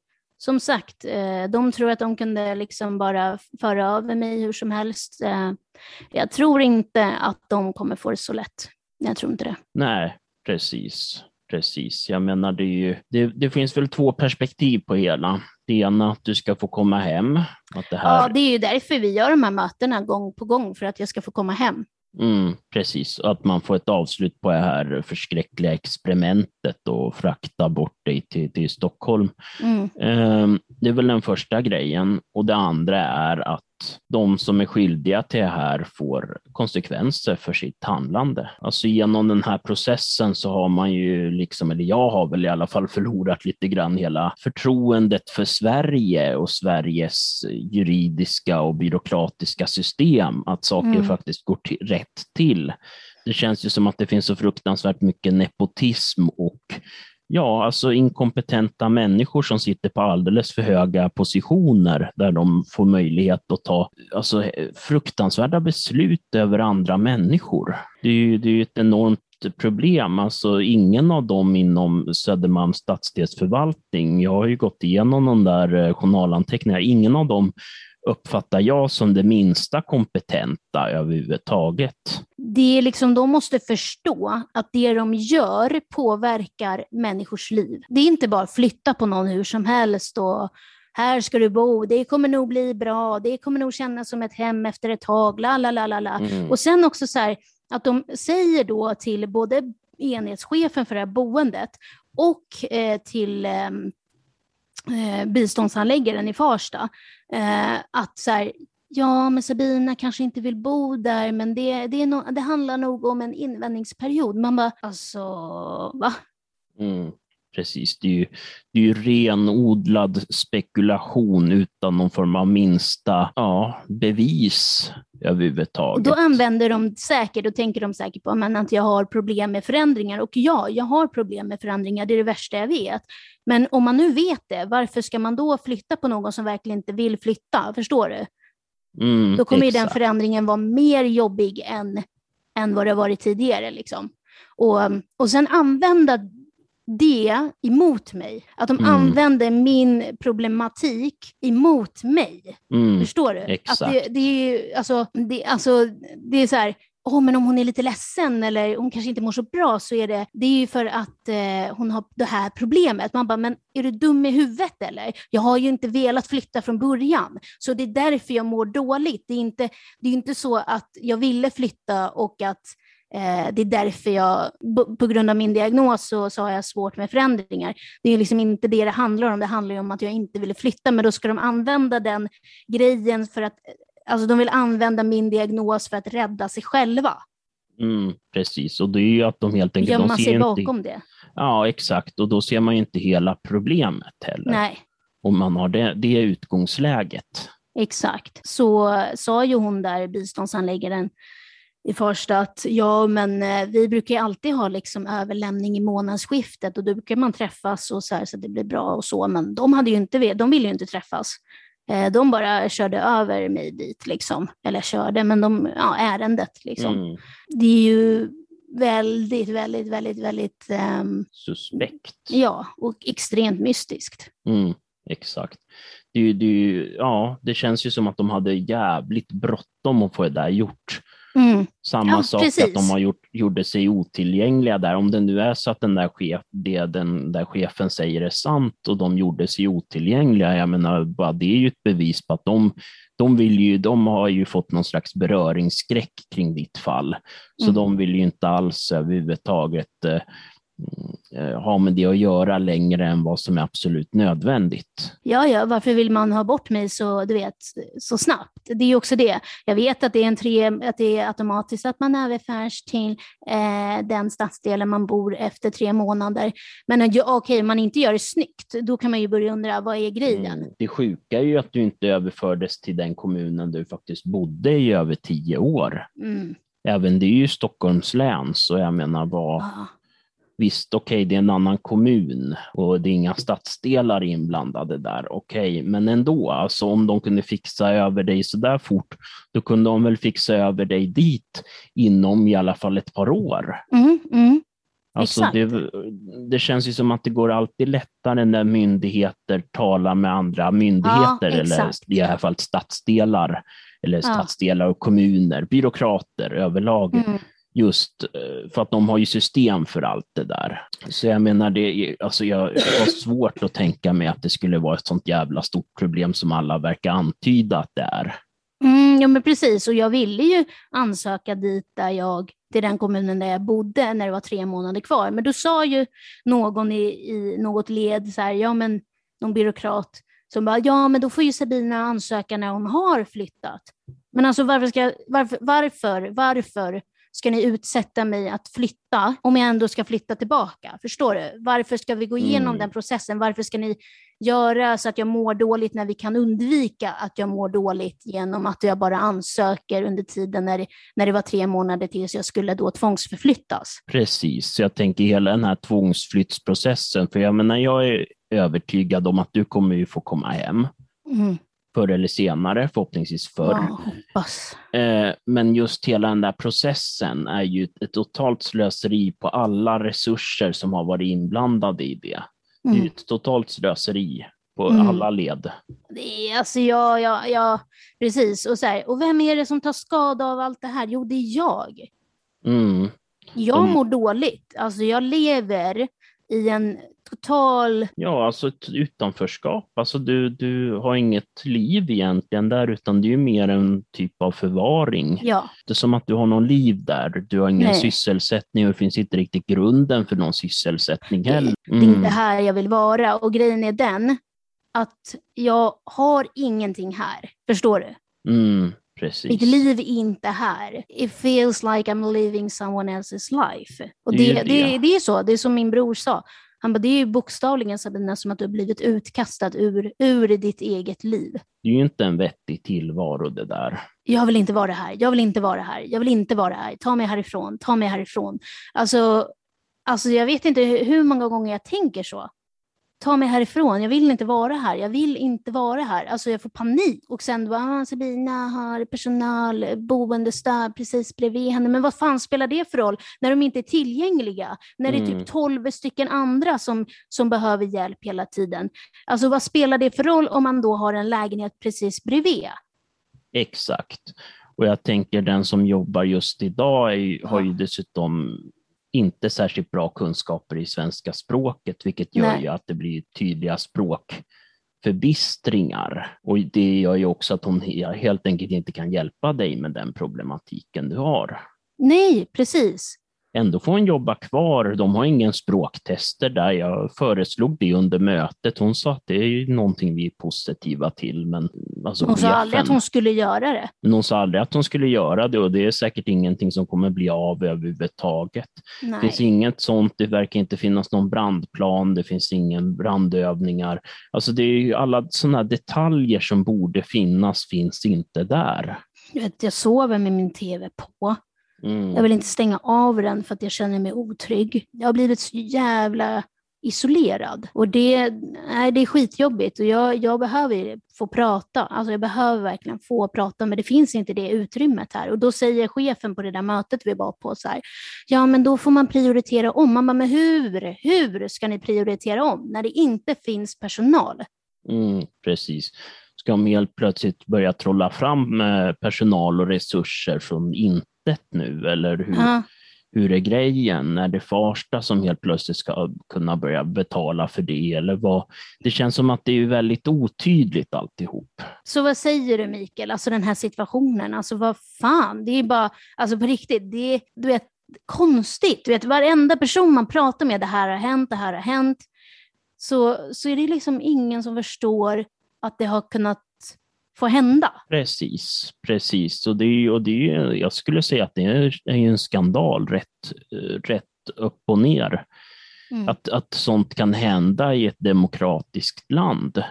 som sagt, eh, de tror att de kunde liksom bara föra över mig hur som helst. Eh, jag tror inte att de kommer få det så lätt. Jag tror inte det. Nej, precis. Precis, jag menar det, ju, det, det, finns väl två perspektiv på hela. Det ena att du ska få komma hem. Att det här... Ja, det är ju därför vi gör de här mötena gång på gång, för att jag ska få komma hem. Mm, precis, att man får ett avslut på det här förskräckliga experimentet och frakta bort dig till, till Stockholm. Mm. Ehm, det är väl den första grejen. Och det andra är att de som är skyldiga till det här får konsekvenser för sitt handlande. Alltså genom den här processen så har man ju, liksom, eller jag har väl i alla fall förlorat lite grann hela förtroendet för Sverige och Sveriges juridiska och byråkratiska system, att saker mm. faktiskt går till, rätt till. Det känns ju som att det finns så fruktansvärt mycket nepotism och Ja, alltså inkompetenta människor som sitter på alldeles för höga positioner där de får möjlighet att ta alltså, fruktansvärda beslut över andra människor. Det är ju det är ett enormt problem. Alltså ingen av dem inom Södermalms stadsdelsförvaltning, jag har ju gått igenom de där eh, journalanteckningarna, ingen av dem uppfattar jag som det minsta kompetenta överhuvudtaget. Det är liksom, de måste förstå att det de gör påverkar människors liv. Det är inte bara flytta på någon hur som helst och här ska du bo, det kommer nog bli bra, det kommer nog kännas som ett hem efter ett tag, la la la la la. Mm. Och sen också så här, att de säger då till både enhetschefen för det här boendet och eh, till eh, eh, biståndsanläggaren i Farsta, eh, att så här, ja, men Sabina kanske inte vill bo där, men det, det, är no det handlar nog om en invändningsperiod. Man bara, alltså, va? Mm, precis, det är, ju, det är ju renodlad spekulation utan någon form av minsta ja, bevis överhuvudtaget. Då använder de säkert, och tänker de säkert på att jag har problem med förändringar. Och ja, jag har problem med förändringar, det är det värsta jag vet. Men om man nu vet det, varför ska man då flytta på någon som verkligen inte vill flytta? Förstår du? Mm, då kommer den förändringen vara mer jobbig än, än vad det har varit tidigare. Liksom. Och, och sen använda det emot mig. Att de mm. använder min problematik emot mig. Mm, Förstår du? Exakt. Att det, det, är alltså, det, alltså, det är så här, oh, men om hon är lite ledsen eller hon kanske inte mår så bra så är det, det är ju för att eh, hon har det här problemet. Man bara, men är du dum i huvudet eller? Jag har ju inte velat flytta från början, så det är därför jag mår dåligt. Det är inte, det är inte så att jag ville flytta och att det är därför jag, på grund av min diagnos, så, så har jag svårt med förändringar. Det är liksom inte det det handlar om. Det handlar om att jag inte ville flytta, men då ska de använda den grejen för att alltså de vill använda min diagnos för att rädda sig själva. Mm, precis, och det är ju att de helt enkelt... Gömma sig bakom det. Ja, exakt, och då ser man ju inte hela problemet heller. Nej. om man har det, det utgångsläget. Exakt. Så sa ju hon där, biståndshandläggaren i första att ja, men eh, vi brukar alltid ha liksom överlämning i månadsskiftet och då brukar man träffas och så, här, så det blir bra och så, men de, hade ju inte, de ville ju inte träffas. Eh, de bara körde över mig dit, liksom. eller körde, men de, ja, ärendet. Liksom. Mm. Det är ju väldigt, väldigt, väldigt, väldigt... Um, Suspekt. Ja, och extremt mystiskt. Mm, exakt. Det, det, ja, det känns ju som att de hade jävligt bråttom att få det där gjort. Mm. Samma ja, sak precis. att de har gjort, gjorde sig otillgängliga där. Om det nu är så att den där, chef, det den där chefen säger är sant och de gjorde sig otillgängliga, jag menar, bara det är ju ett bevis på att de, de, vill ju, de har ju fått någon slags beröringsskräck kring ditt fall. Så mm. de vill ju inte alls överhuvudtaget eh, ha med det att göra längre än vad som är absolut nödvändigt. Ja, ja, varför vill man ha bort mig så, du vet, så snabbt? Det är ju också det. Jag vet att det är, en tre, att det är automatiskt att man överförs till eh, den stadsdelen man bor efter tre månader. Men ja, okej, om man inte gör det snyggt, då kan man ju börja undra, vad är grejen? Mm. Det sjuka är ju att du inte överfördes till den kommunen du faktiskt bodde i över tio år. Mm. Även det är ju Stockholms län, så jag menar, vad... Ah Visst, okej, okay, det är en annan kommun och det är inga stadsdelar inblandade där, okej, okay, men ändå, alltså om de kunde fixa över dig så där fort, då kunde de väl fixa över dig dit inom i alla fall ett par år. Mm, mm. Alltså det, det, känns ju som att det går alltid lättare när myndigheter talar med andra myndigheter, ja, eller i det här fallet stadsdelar, eller stadsdelar och kommuner, byråkrater överlag. Mm just eh, för att de har ju system för allt det där. Så jag menar, det, alltså jag har svårt att tänka mig att det skulle vara ett sånt jävla stort problem som alla verkar antyda att det är. Mm, ja, men precis. Och jag ville ju ansöka dit där jag, till den kommunen där jag bodde när det var tre månader kvar. Men då sa ju någon i, i något led, så här, ja men någon byråkrat, som bara, ja men då får ju Sabina ansöka när hon har flyttat. Men alltså varför, ska, varför, varför, varför ska ni utsätta mig att flytta om jag ändå ska flytta tillbaka? Förstår du? Varför ska vi gå igenom mm. den processen? Varför ska ni göra så att jag mår dåligt när vi kan undvika att jag mår dåligt genom att jag bara ansöker under tiden när när det var tre månader tills jag skulle då tvångsförflyttas? Precis, så jag tänker hela den här tvångsflyttsprocessen, för jag menar, jag är övertygad om att du kommer ju få komma hem. Mm förr eller senare, förhoppningsvis förr. Ja, eh, Men just hela den där processen är ju ett totalt slöseri på alla resurser som har varit inblandade i det. Det är mm. ett totalt slöseri på mm. alla led. Det är, alltså, ja, ja, ja, precis. Och, så här, och vem är det som tar skada av allt det här? Jo, det är jag. Mm. Jag mår dåligt. Alltså, jag lever i en total... Ja, alltså ett utanförskap. Alltså du, du har inget liv egentligen där, utan det är mer en typ av förvaring. Ja. Det är som att du har någon liv där. Du har ingen Nej. sysselsättning och det finns inte riktigt grunden för någon sysselsättning heller. Mm. Det är inte mm. här jag vill vara och grejen är den att jag har ingenting här. Förstår du? Mm. Precis. Mitt liv är inte här. It feels like I'm living someone else's life. Och det, det, det. det är så, det är som min bror sa. Han bara, det är ju bokstavligen Sabina som att du har blivit utkastad ur, ur ditt eget liv. Det är ju inte en vettig tillvaro det där. Jag vill inte vara här, jag vill inte vara här, jag vill inte vara här, ta mig härifrån, ta mig härifrån. Alltså, alltså jag vet inte hur många gånger jag tänker så ta mig härifrån, jag vill inte vara här, jag vill inte vara här. Alltså jag får panik. Och sen bara, ah, Sabina har personal, boendestöd precis bredvid henne. Men vad fan spelar det för roll när de inte är tillgängliga? När det är typ mm. tolv stycken andra som, som behöver hjälp hela tiden. Alltså vad spelar det för roll om man då har en lägenhet precis bredvid? Exakt. Och jag tänker den som jobbar just idag är, har ju dessutom inte särskilt bra kunskaper i svenska språket, vilket gör ju att det blir tydliga språkförbistringar. Och det gör ju också att hon helt enkelt inte kan hjälpa dig med den problematiken du har. Nej, precis. Ändå får hon jobba kvar. De har ingen språktester där. Jag föreslog det under mötet. Hon sa att det är någonting vi är positiva till, men alltså hon sa aldrig att hon skulle göra det. Men hon sa aldrig att hon skulle göra det och det är säkert ingenting som kommer bli av överhuvudtaget. Det finns inget sånt, det verkar inte finnas någon brandplan, det finns ingen brandövningar. Alltså det är ju alla sådana detaljer som borde finnas, finns inte där. Du vet, jag sover med min tv på. Mm. Jag vill inte stänga av den för att jag känner mig otrygg. Jag har blivit så jävla isolerad. Och det, nej, det är skitjobbigt och jag, jag behöver få prata. Alltså jag behöver verkligen få prata, men det finns inte det utrymmet här. Och då säger chefen på det där mötet vi var på så här, ja men då får man prioritera om. Man bara, men hur? Hur ska ni prioritera om när det inte finns personal? Mm, precis. Ska de helt plötsligt börja trolla fram eh, personal och resurser från intet nu, eller hur, Ja. hur är grejen? Är det Farsta som helt plötsligt ska kunna börja betala för det, eller vad? Det känns som att det är väldigt otydligt alltihop. Så vad säger du Mikael, alltså den här situationen, alltså vad fan, det är bara, alltså på riktigt, det är, du vet, konstigt. Du vet, varenda person man pratar med, det här har hänt, det här har hänt, så, så är det liksom ingen som förstår att det har kunnat få hända. Precis, precis. Och det, och det, jag skulle säga att det är, en skandal rätt, eh, rätt upp och ner. Mm. Att, att sånt kan hända i ett demokratiskt land.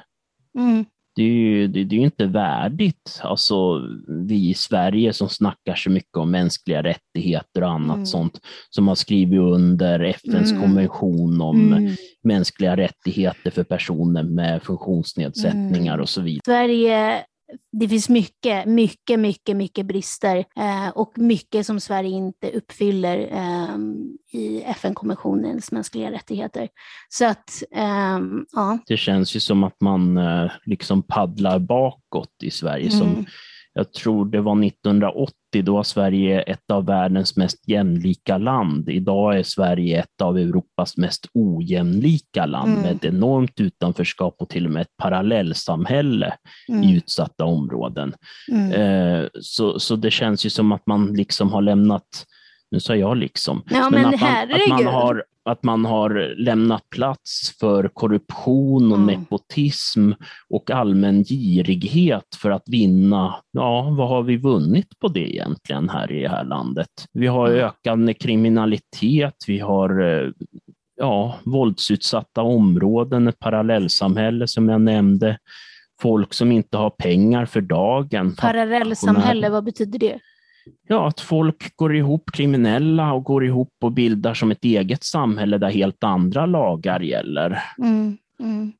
Mm. det är ju det, det är inte värdigt. Alltså, vi i Sverige som snackar så mycket om mänskliga rättigheter och annat Mm. sånt, som har skrivit under FNs Mm. konvention om Mm. mänskliga rättigheter för personer med funktionsnedsättningar Mm. och så vidare. Sverige, det finns mycket, mycket, mycket, mycket brister eh, och mycket som Sverige inte uppfyller eh, i FN-konventionens mänskliga rättigheter. Så att, eh, ja. Det känns ju som att man eh, liksom paddlar bakåt i Sverige. Som, Mm. Jag tror det var 1980, då var Sverige ett av världens mest jämlika land. Idag är Sverige ett av Europas mest ojämlika land Mm. med ett enormt utanförskap och till och med ett parallellsamhälle i Mm. utsatta områden. Mm. Eh, så, så det känns ju som att man liksom har lämnat, nu sa jag liksom, Ja, men att, man, att man har att man har lämnat plats för korruption och Mm. nepotism och allmän girighet för att vinna. Ja, vad har vi vunnit på det egentligen här i det här landet? Vi har Mm. ökande kriminalitet, vi har eh, ja, våldsutsatta områden, ett parallellsamhälle som jag nämnde, folk som inte har pengar för dagen. Parallellsamhälle, vad betyder det? Ja, att folk går ihop, kriminella, och går ihop och bildar som ett eget samhälle där helt andra lagar gäller. Mm. Mm.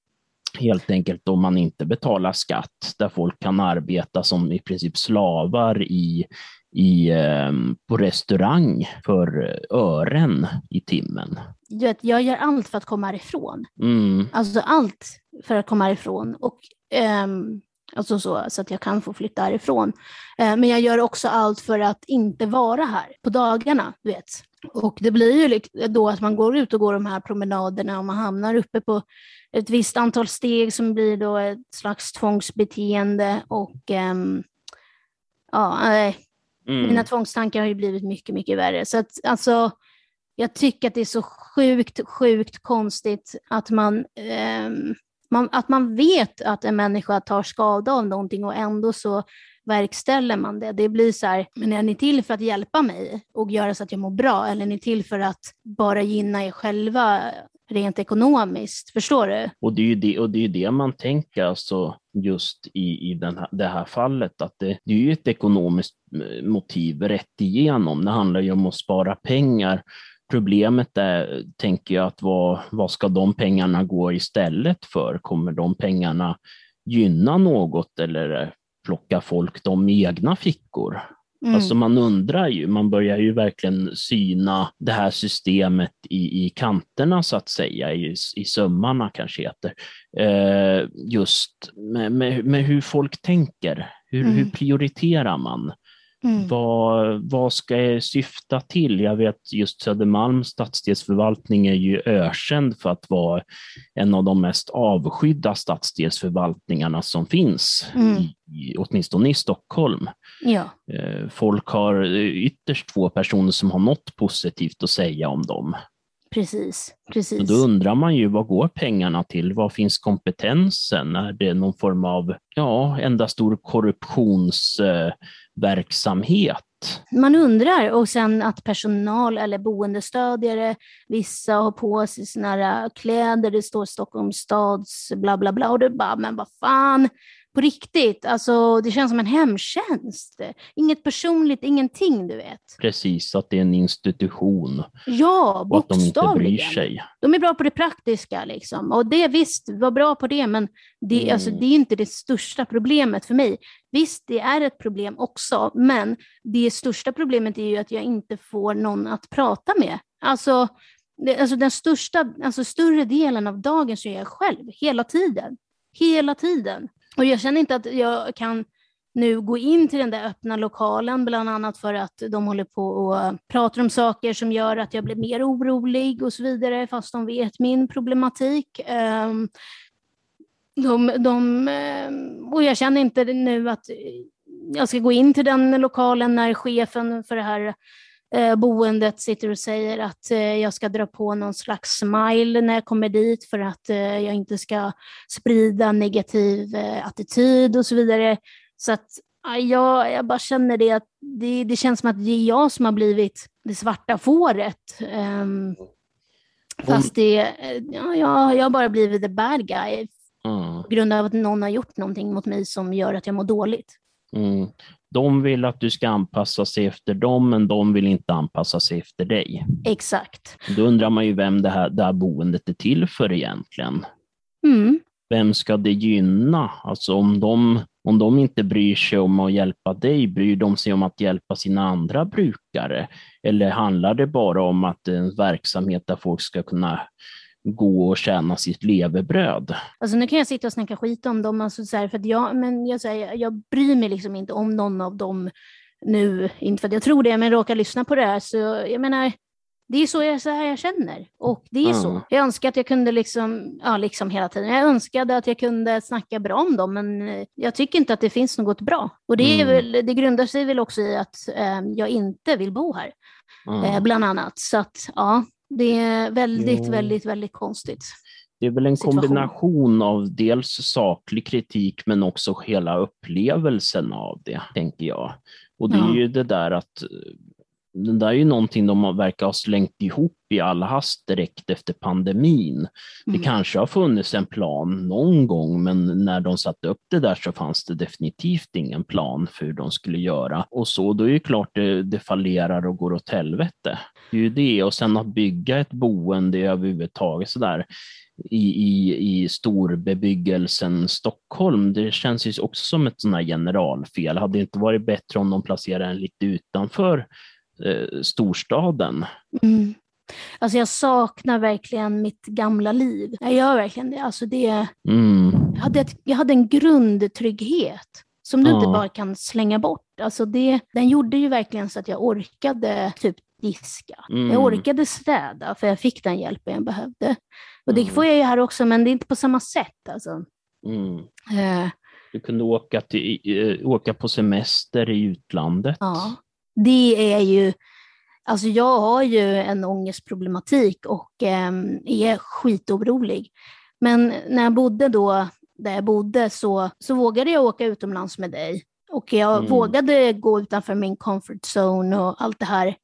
Helt enkelt om man inte betalar skatt, där folk kan arbeta som i princip slavar i, i, eh, på restaurang för ören i timmen. Du vet, jag gör allt för att komma härifrån. Mm, Alltså allt för att komma härifrån. Och, ehm, alltså så, så att jag kan få flytta härifrån. Eh, men jag gör också allt för att inte vara här på dagarna. Du vet. Och det blir ju då att man går ut och går de här promenaderna och man hamnar uppe på ett visst antal steg som blir då ett slags tvångsbeteende. Och ehm, ja, nej, mm. mina tvångstankar har ju blivit mycket, mycket värre. Så att, alltså, jag tycker att det är så sjukt, sjukt konstigt att man, ehm, man, att man vet att en människa tar skada av någonting och ändå så verkställer man det. Det blir så här, men är ni till för att hjälpa mig och göra så att jag mår bra eller är ni till för att bara gynna er själva rent ekonomiskt? Förstår du? Och det är ju det, och det, är det man tänker alltså just i, i den här, det här fallet, att det, det är ju ett ekonomiskt eh, motiv rätt igenom. Det handlar ju om att spara pengar. Problemet är, tänker jag, att vad, vad ska de pengarna gå istället för? Kommer de pengarna gynna något eller plocka folk de i egna fickor? Mm. Alltså man undrar ju, man börjar ju verkligen syna det här systemet i, i kanterna så att säga, i, i sömmarna kanske heter. Eh, just med, med, med hur folk tänker, hur, Mm. hur prioriterar man? Mm. Vad, vad ska det syfta till? Jag vet just Södermalms stadsdelsförvaltning är ju ökänd för att vara en av de mest avskydda stadsdelsförvaltningarna som finns, Mm. i, i, åtminstone i Stockholm. Ja. Eh, Folk har eh, ytterst få personer som har något positivt att säga om dem. Precis, Och precis. då undrar man ju, vad går pengarna till? Vad finns kompetensen? Är det någon form av, ja, enda stor korruptionsverksamhet? Man undrar, och sen att personal eller boendestödjare, vissa har på sig såna här kläder, det står Stockholms stads bla bla bla, och det bara, men vad fan, på riktigt, alltså det känns som en hemtjänst. Inget personligt, ingenting du vet. Precis, att det är en institution Ja, och att de inte bryr bokstavligen. sig. De är bra på det praktiska liksom. Och det visst, var bra på det, men det, Mm. alltså, det är inte det största problemet för mig. Visst, det är ett problem också, men det största problemet är ju att jag inte får någon att prata med. Alltså, det, alltså den största, alltså större delen av dagen så är jag själv, hela tiden. Hela tiden. Och jag känner inte att jag kan nu gå in till den där öppna lokalen, bland annat för att de håller på och pratar om saker som gör att jag blir mer orolig och så vidare, fast de vet min problematik. Ehm, de, de, eh, och jag känner inte nu att jag ska gå in till den lokalen när chefen för det här eh, boendet sitter och säger att eh, jag ska dra på någon slags smile när jag kommer dit för att eh, jag inte ska sprida negativ attityd och så vidare. Så att ja, jag, jag bara känner det att det, det känns som att det är jag som har blivit det svarta fåret. Ehm, fast det, ja, jag, jag har bara blivit the bad guy Mm. på grund av att någon har gjort någonting mot mig som gör att jag mår dåligt. Mm. De vill att du ska anpassa sig efter dem, men de vill inte anpassa sig efter dig. Exakt. Då undrar man ju vem det här, det här boendet är till för egentligen. Mm. Vem ska det gynna? Alltså om de, om de inte bryr sig om att hjälpa dig, bryr de sig om att hjälpa sina andra brukare? Eller handlar det bara om att en verksamhet där folk ska kunna gå och tjäna sitt levebröd? Alltså nu kan jag sitta och snacka skit om dem, alltså så här, för jag, men jag, säger, jag bryr mig liksom inte om någon av dem nu, inte för att jag tror det, men råkar lyssna på det här. Så jag menar, det är så, jag, så här jag känner. Och det är Mm. så. Jag önskar att jag kunde liksom, ja liksom hela tiden, jag önskade att jag kunde snacka bra om dem, men eh, jag tycker inte att det finns något bra. Och det, är Mm. väl, det grundar sig väl också i att eh, jag inte vill bo här, Mm. eh, bland annat. Så att ja, det är väldigt, Jo. väldigt, väldigt konstigt. Det är väl en situation. kombination av dels saklig kritik men också hela upplevelsen av det, tänker jag. Och det är Ja. ju det där att det där är ju någonting de verkar ha slängt ihop i all hast direkt efter pandemin. Det Mm. kanske har funnits en plan någon gång, men när de satte upp det där så fanns det definitivt ingen plan för hur de skulle göra. Och så, då är det klart det, det fallerar och går åt helvete. Det är ju det, och sen att bygga ett boende överhuvudtaget sådär i, i, i storbebyggelsen Stockholm, det känns ju också som ett här generalfel. Hade det inte varit bättre om de placerade den lite utanför eh, storstaden? Mm. Alltså jag saknar verkligen mitt gamla liv. Jag gör verkligen det. Alltså det Mm. jag, hade ett, jag hade en grundtrygghet som du inte Ja. bara kan slänga bort. Alltså det, den gjorde ju verkligen så att jag orkade typ diska. Mm. Jag orkade städa för jag fick den hjälpen jag behövde. Och det Mm. får jag ju här också, men det är inte på samma sätt. Alltså. Mm. Eh, Du kunde åka, till, eh, åka på semester i utlandet. Ja, det är ju, alltså jag har ju en ångestproblematik och ehm, är skitorolig. Men när jag bodde då, där jag bodde, så, så vågade jag åka utomlands med dig. Och jag Mm. vågade gå utanför min comfort zone och allt det här.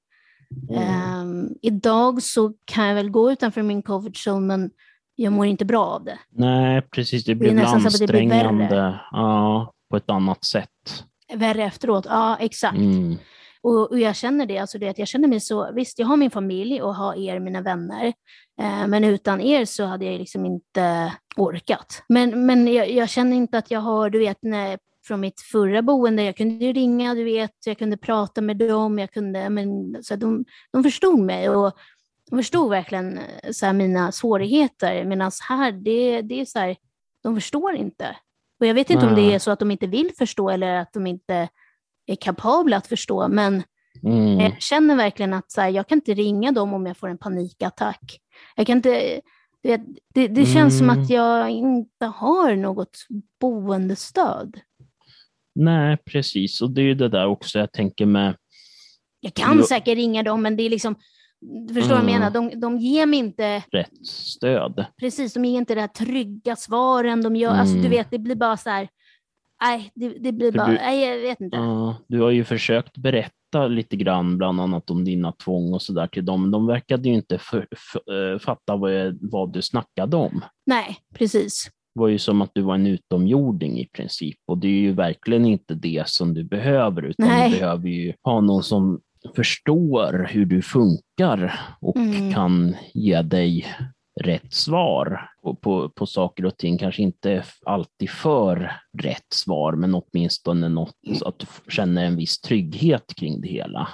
Mm. Ehm, idag så kan jag väl gå utanför min comfort zone, men jag mår inte bra av det. Nej, precis. Det blir så att det blir ansträngande ja, på ett annat sätt. Värre efteråt, ja exakt. Mm. Och, och jag känner det, alltså det att jag känner mig så, visst jag har min familj och har er, mina vänner, eh, men utan er så hade jag liksom inte orkat. Men, men jag, jag känner inte att jag har, du vet, när, från mitt förra boende, jag kunde ringa, du vet, jag kunde prata med dem, jag kunde, men så de, de förstod mig och de förstod verkligen eh, så här, mina svårigheter, medan här, det, det är så här, de förstår inte. Och jag vet inte om det är så att de inte vill förstå eller att de inte är kapabla att förstå, men Mm. jag känner verkligen att så här, jag kan inte ringa dem om jag får en panikattack. Jag kan inte, du vet, det, det känns som Mm. att jag inte har något boendestöd. Nej, precis. Och det är ju det där också jag tänker med Jag kan Jo. säkert ringa dem, men det är liksom, Du förstår vad jag Mm. menar? De, de ger mig inte, Rätt stöd. precis, de ger inte det här trygga svaren. De gör, alltså, du Mm. vet, det blir bara så här, nej, det, det blir bara, du- nej, jag vet inte. Ja, du har ju försökt berätta lite grann, bland annat om dina tvång och sådär till dem. De verkade ju inte för, för, eh, fatta vad, vad du snackade om. Nej, precis. Det var ju som att du var en utomjording i princip och det är ju verkligen inte det som du behöver utan Nej. du behöver ju ha någon som förstår hur du funkar och Mm. kan ge dig rätt svar på, på, på saker och ting. Kanske inte alltid för rätt svar, men åtminstone något så att du känner en viss trygghet kring det hela.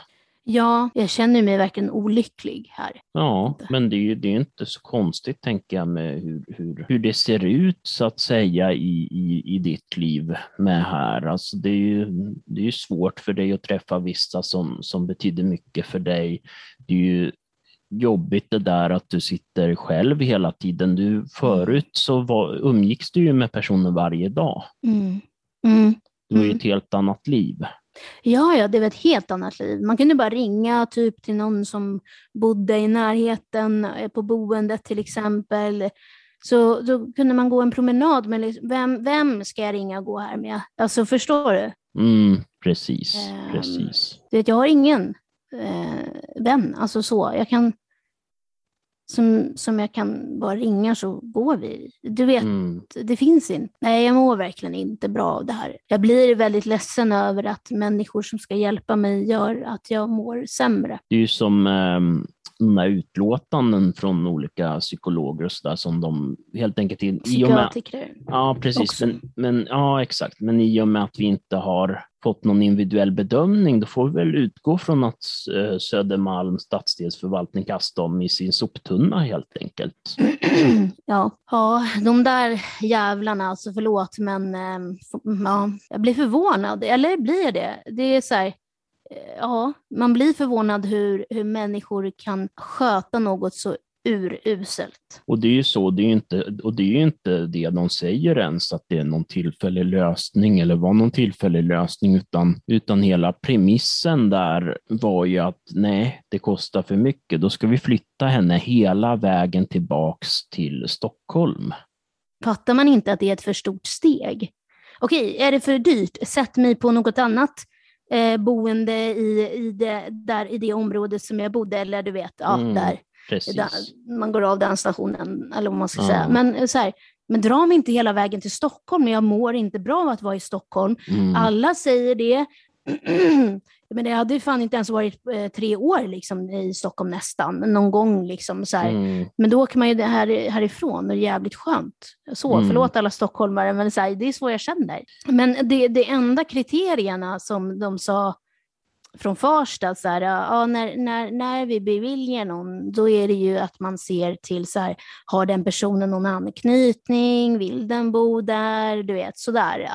Ja, jag känner mig verkligen olycklig här. Ja, men det är ju det är inte så konstigt, tänker jag, med hur, hur, hur det ser ut, så att säga, i, i, i ditt liv med här. Alltså det är ju det är svårt för dig att träffa vissa som, som betyder mycket för dig. Det är ju jobbigt det där att du sitter själv hela tiden. Du, förut så var, umgicks du ju med personer varje dag. Mm. Mm. Det var ju Mm. ett helt annat liv. Ja, ja, det var ett helt annat liv. Man kunde bara ringa typ till någon som bodde i närheten, eh, på boendet till exempel. Så då kunde man gå en promenad med liksom, vem, vem ska jag ringa och gå här med? Alltså förstår du? Mm, precis, Ehm, precis. du vet, jag har ingen eh, vän, alltså så. Jag kan, som, som jag kan bara ringa så går vi. Du vet, Mm. det finns inte. Nej, jag mår verkligen inte bra av det här. Jag blir väldigt ledsen över att människor som ska hjälpa mig gör att jag mår sämre. Det är ju som eh, här utlåtanden från olika psykologer och så där som de helt enkelt... I, i och med, Psykiatriker. ja, precis. Men, men, ja, exakt. Men i och med att vi inte har fått någon individuell bedömning, då får vi väl utgå från att eh, Södermalm stadsdelsförvaltning kastar dem i sin soptunna helt enkelt. ja. ja, de där jävlarna, alltså förlåt, men eh, ja, jag blir förvånad. Eller blir jag det? Det är så här, ja, man blir förvånad hur, hur människor kan sköta något så uruselt. Och det är ju så, det är inte, och det är inte det de säger ens, att det är någon tillfällig lösning eller var någon tillfällig lösning, utan, utan hela premissen där var ju att nej, det kostar för mycket, då ska vi flytta henne hela vägen tillbaks till Stockholm. Fattar man inte att det är ett för stort steg? Okej, är det för dyrt? Sätt mig på något annat eh, boende i, i, det, där, i det området som jag bodde, eller du vet, ja, Mm, där, där man går av den stationen, eller vad man ska Ja. säga. Men, eh, så här, men dra mig inte hela vägen till Stockholm, jag mår inte bra av att vara i Stockholm. Mm. Alla säger det. Men det hade ju fan inte ens varit eh, tre år liksom, i Stockholm nästan, någon gång. Liksom, så. Mm. Men då åker man ju här, härifrån och det är jävligt skönt. Så, Mm. förlåt alla stockholmare, men så här, det är så jag känner. Men det, det enda kriterierna som de sa från Farsta, så här, ja, när, när, när vi beviljar någon, då är det ju att man ser till så här, har den personen någon anknytning, vill den bo där, du vet sådär.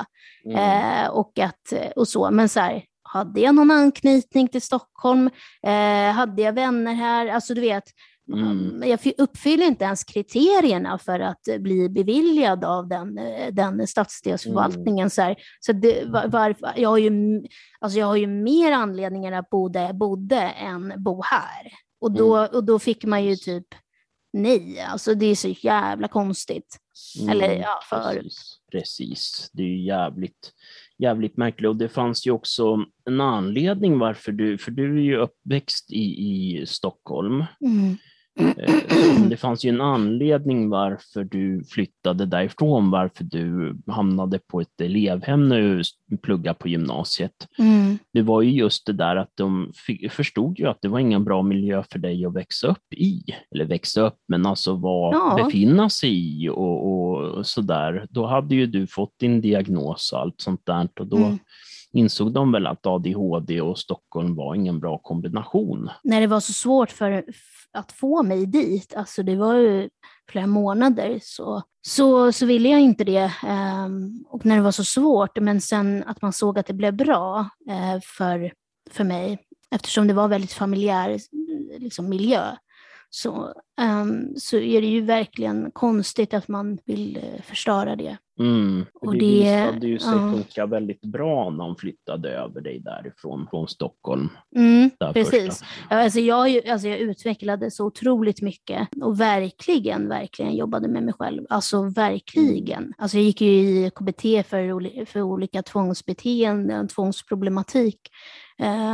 Mm. Eh, och, att, och så. Men så här, hade jag någon anknytning till Stockholm? Eh, hade jag vänner här? Alltså du vet, Mm. jag f- uppfyller inte ens kriterierna för att eh, bli beviljad av den, eh, den stadsdelsförvaltningen. Så, här. så det, var, varför, jag, har ju, alltså jag har ju mer anledningar att bo där jag bodde än bo här. Och då, och då fick man ju typ nej. Alltså det är så jävla konstigt. Eller Mm, ja, förut. Precis, precis. Det är ju jävligt, jävligt märklig Och det fanns ju också en anledning varför du, för du är ju uppväxt i, i Stockholm. Mm. Eh, Det fanns ju en anledning varför du flyttade därifrån, varför du hamnade på ett elevhem när du pluggade på gymnasiet. Mm. Det var ju just det där att de förstod ju att det var ingen bra miljö för dig att växa upp i. Eller växa upp, men alltså var, Ja. befinna sig i och, och sådär. Då hade ju du fått din diagnos och allt sånt där och då Mm insåg de väl att ADHD och Stockholm var ingen bra kombination. när det var så svårt för, att få mig dit, alltså det var ju flera månader, så, så, så ville jag inte det. Ehm, och när det var så svårt, men sen att man såg att det blev bra eh, för, för mig, eftersom det var väldigt familjär liksom, miljö, så, um, så är det ju verkligen konstigt att man vill uh, förstöra det. Mm. Och det, det- visade ju sig ja. funka väldigt bra när de flyttade över dig därifrån, från Stockholm. Mm, precis. första. Ja, Alltså jag, alltså jag utvecklade så otroligt mycket och verkligen, verkligen jobbade med mig själv. Alltså verkligen. Alltså jag gick ju i KBT för, för olika tvångsbeteenden, tvångsproblematik eh,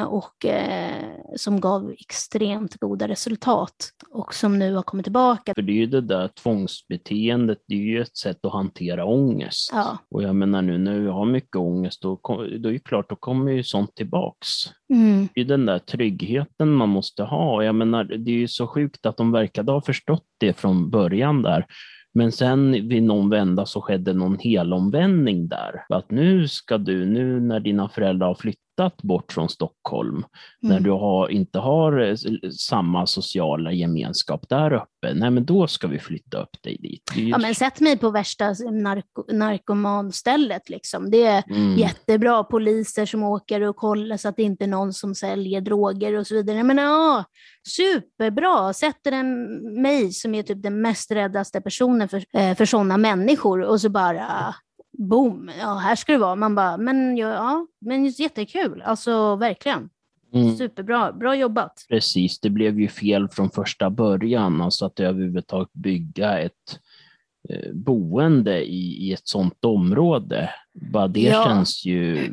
och eh, som gav extremt goda resultat och som nu har kommit tillbaka. För det är ju det där tvångsbeteendet, det är ju ett sätt att hantera ångest. Ja. Och jag menar nu när vi har mycket ångest, då, då är det klart, då kommer ju sånt tillbaks. Mm, Det är den där tryggheten man måste ha. Och jag menar, det är ju så sjukt att de verkade ha förstått det från början där. Men sen vid någon vända så skedde någon helomvändning där. Att nu ska du, nu när dina föräldrar har flyttat bort från Stockholm, när mm. du har, inte har eh, samma sociala gemenskap där uppe, nej men då ska vi flytta upp dig dit. Ja, men sätt mig på värsta narko narkomanstället. Liksom. Det är Mm. jättebra poliser som åker och kollar så att det inte är någon som säljer droger och så vidare. Men ja, superbra. Sätter en mig som är typ den mest räddaste personen för, eh, för sådana människor och så bara boom, ja här ska det vara. Man bara, men ja, ja men jättekul. Alltså verkligen. Mm. Superbra, bra jobbat. Precis, det blev ju fel från första början, alltså att överhuvudtaget bygga ett eh, boende i, i ett sådant område. Bara det Ja. känns ju,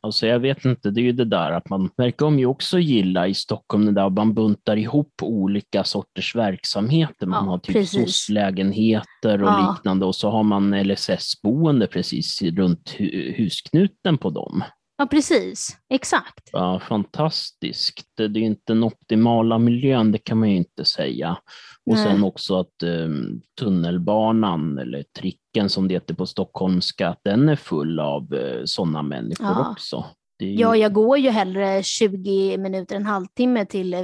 alltså jag vet inte, det är ju det där att man verkar om ju också gilla i Stockholm, det där man buntar ihop olika sorters verksamheter. Man Ja, har typ precis. SOS-lägenheter och Ja. liknande och så har man LSS-boende precis runt hu- husknuten på dem. Ja, precis. Exakt. Ja, fantastiskt. Det är inte den optimala miljön, det kan man ju inte säga. Och Nej. sen också att um, tunnelbanan, eller tricken som det heter på stockholmska, att den är full av uh, sådana människor Ja. också. Ju- Ja, jag går ju hellre 20 minuter, en halvtimme till, eh,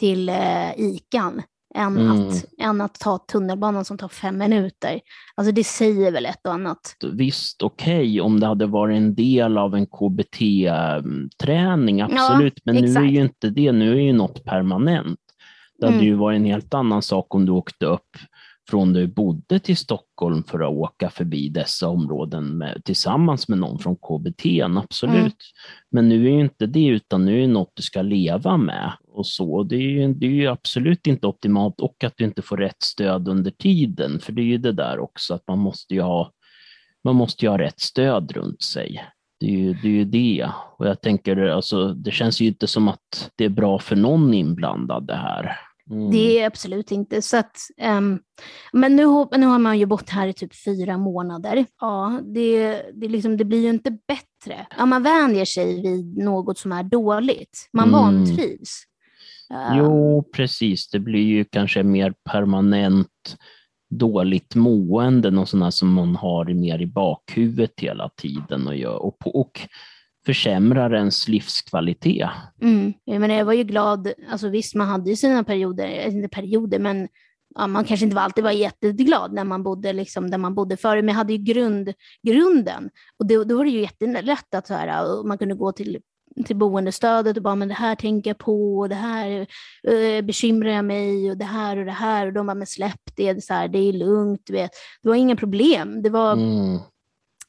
till eh, ICAn än, Mm. att, än att ta tunnelbanan som tar fem minuter. Alltså det säger väl ett och annat. Visst, okej, om det hade varit en del av en KBT-träning, absolut, men nu är exakt. ju inte det, nu är ju något permanent. Det hade Mm. ju varit en helt annan sak om du åkte upp från där du bodde till Stockholm för att åka förbi dessa områden med, tillsammans med någon från KBT, absolut. Mm. Men nu är ju inte det, utan nu är det något du ska leva med och så. Det är, ju, det är ju absolut inte optimalt och att du inte får rätt stöd under tiden, för det är ju det där också att man måste ju ha, man måste ju ha rätt stöd runt sig. Det är ju det. Är ju det. Och jag tänker, alltså, det känns ju inte som att det är bra för någon inblandad det här. Mm. Det är absolut inte. Så att, ehm, men nu, nu har man ju bott här i typ fyra månader. Ja, det, det, liksom, det blir ju inte bättre. Ja, man vänjer sig vid något som är dåligt. Man Mm. vantrivs. Jo, precis. Det blir ju kanske mer permanent dåligt mående, något sånt här som man har mer i bakhuvudet hela tiden och, gör, och, på, och försämrar ens livskvalitet. Mm. Jag, menar, jag var ju glad, alltså visst man hade ju sina perioder, inte perioder, men ja, man kanske inte alltid var jätteglad när man bodde liksom, där man bodde förr, men jag hade ju grund, grunden. Och då, då var det ju jättelätt att så här, man kunde gå till, till boendestödet och bara, men det här tänker jag på, och det här eh, bekymrar jag mig, och det här och det här, och de bara, men släpp det, det, är så här, det är lugnt, du vet. Det var inga problem, det var, Mm.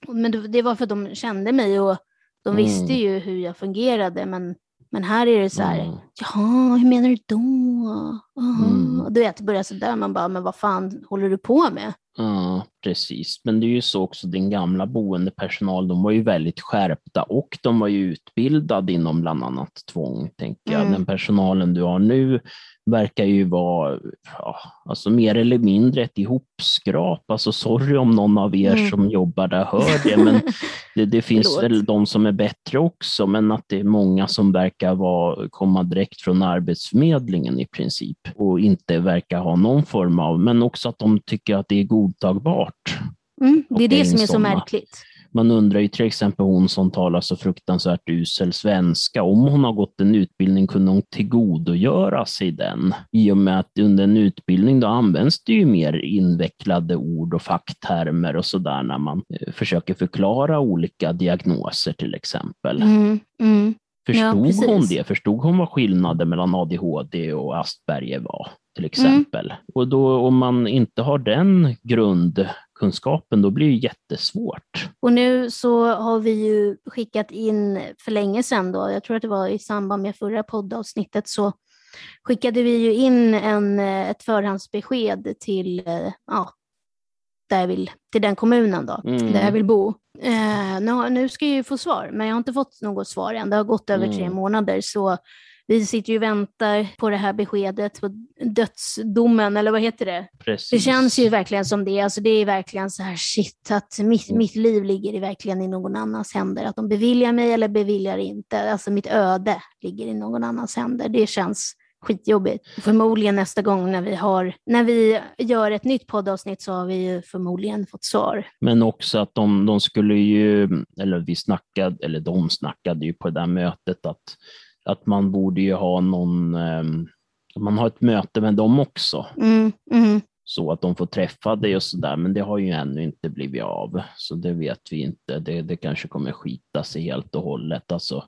men det, var för att de kände mig och de Mm. visste ju hur jag fungerade, men, men här är det så här, Mm. Jaha, hur menar du då? Mm. Och Du vet, börjar sådär, man bara, men vad fan håller du på med? Ja, precis. Men det är ju så också, din gamla boendepersonal, de var ju väldigt skärpta och de var ju utbildade inom bland annat tvång, tänker jag. Mm. Den personalen du har nu verkar ju vara ja, alltså mer eller mindre ett ihopskrap. Alltså sorry om någon av er Mm. som jobbar där hör det, men det, det finns väl de som är bättre också, men att det är många som verkar vara, komma direkt från Arbetsförmedlingen i princip och inte verkar ha någon form av, men också att de tycker att det är godtagbart. Mm, det är det som är så märkligt. Man undrar ju till exempel hon som talar så fruktansvärt usel svenska, om hon har gått en utbildning kunde hon tillgodogöra sig den. I och med att under en utbildning då används det ju mer invecklade ord och facktermer och sådär när man eh, försöker förklara olika diagnoser till exempel. Mm, mm. Förstod precis. hon det? Förstod hon vad skillnaden mellan ADHD och Asperger var? till exempel. Mm. Och då om man inte har den grundkunskapen, då blir det jättesvårt. Och nu så har vi ju skickat in för länge sedan då, jag tror att det var i samband med förra poddavsnittet, så skickade vi ju in en, ett förhandsbesked till, ja, där jag vill, till den kommunen då, mm. där jag vill bo. Eh, nu, nu ska jag ju få svar, men jag har inte fått något svar än. Det har gått över mm. tre månader, så vi sitter ju och väntar på det här beskedet, på dödsdomen, eller vad heter det? Precis. Det känns ju verkligen som det. Alltså det är verkligen så här, shit, att mitt, mm. mitt liv ligger verkligen i någon annans händer. Att de beviljar mig eller beviljar inte. Alltså mitt öde ligger i någon annans händer. Det känns skitjobbigt. Förmodligen nästa gång när vi, har, när vi gör ett nytt poddavsnitt så har vi ju förmodligen fått svar. Men också att de, de skulle ju, eller vi snackade, eller de snackade ju på det där mötet att, att man borde ju ha någon, um, man har ett möte med dem också. Mm, mm. Så att de får träffa dig och sådär, men det har ju ännu inte blivit av. Så det vet vi inte. Det, det kanske kommer skita sig helt och hållet. Alltså,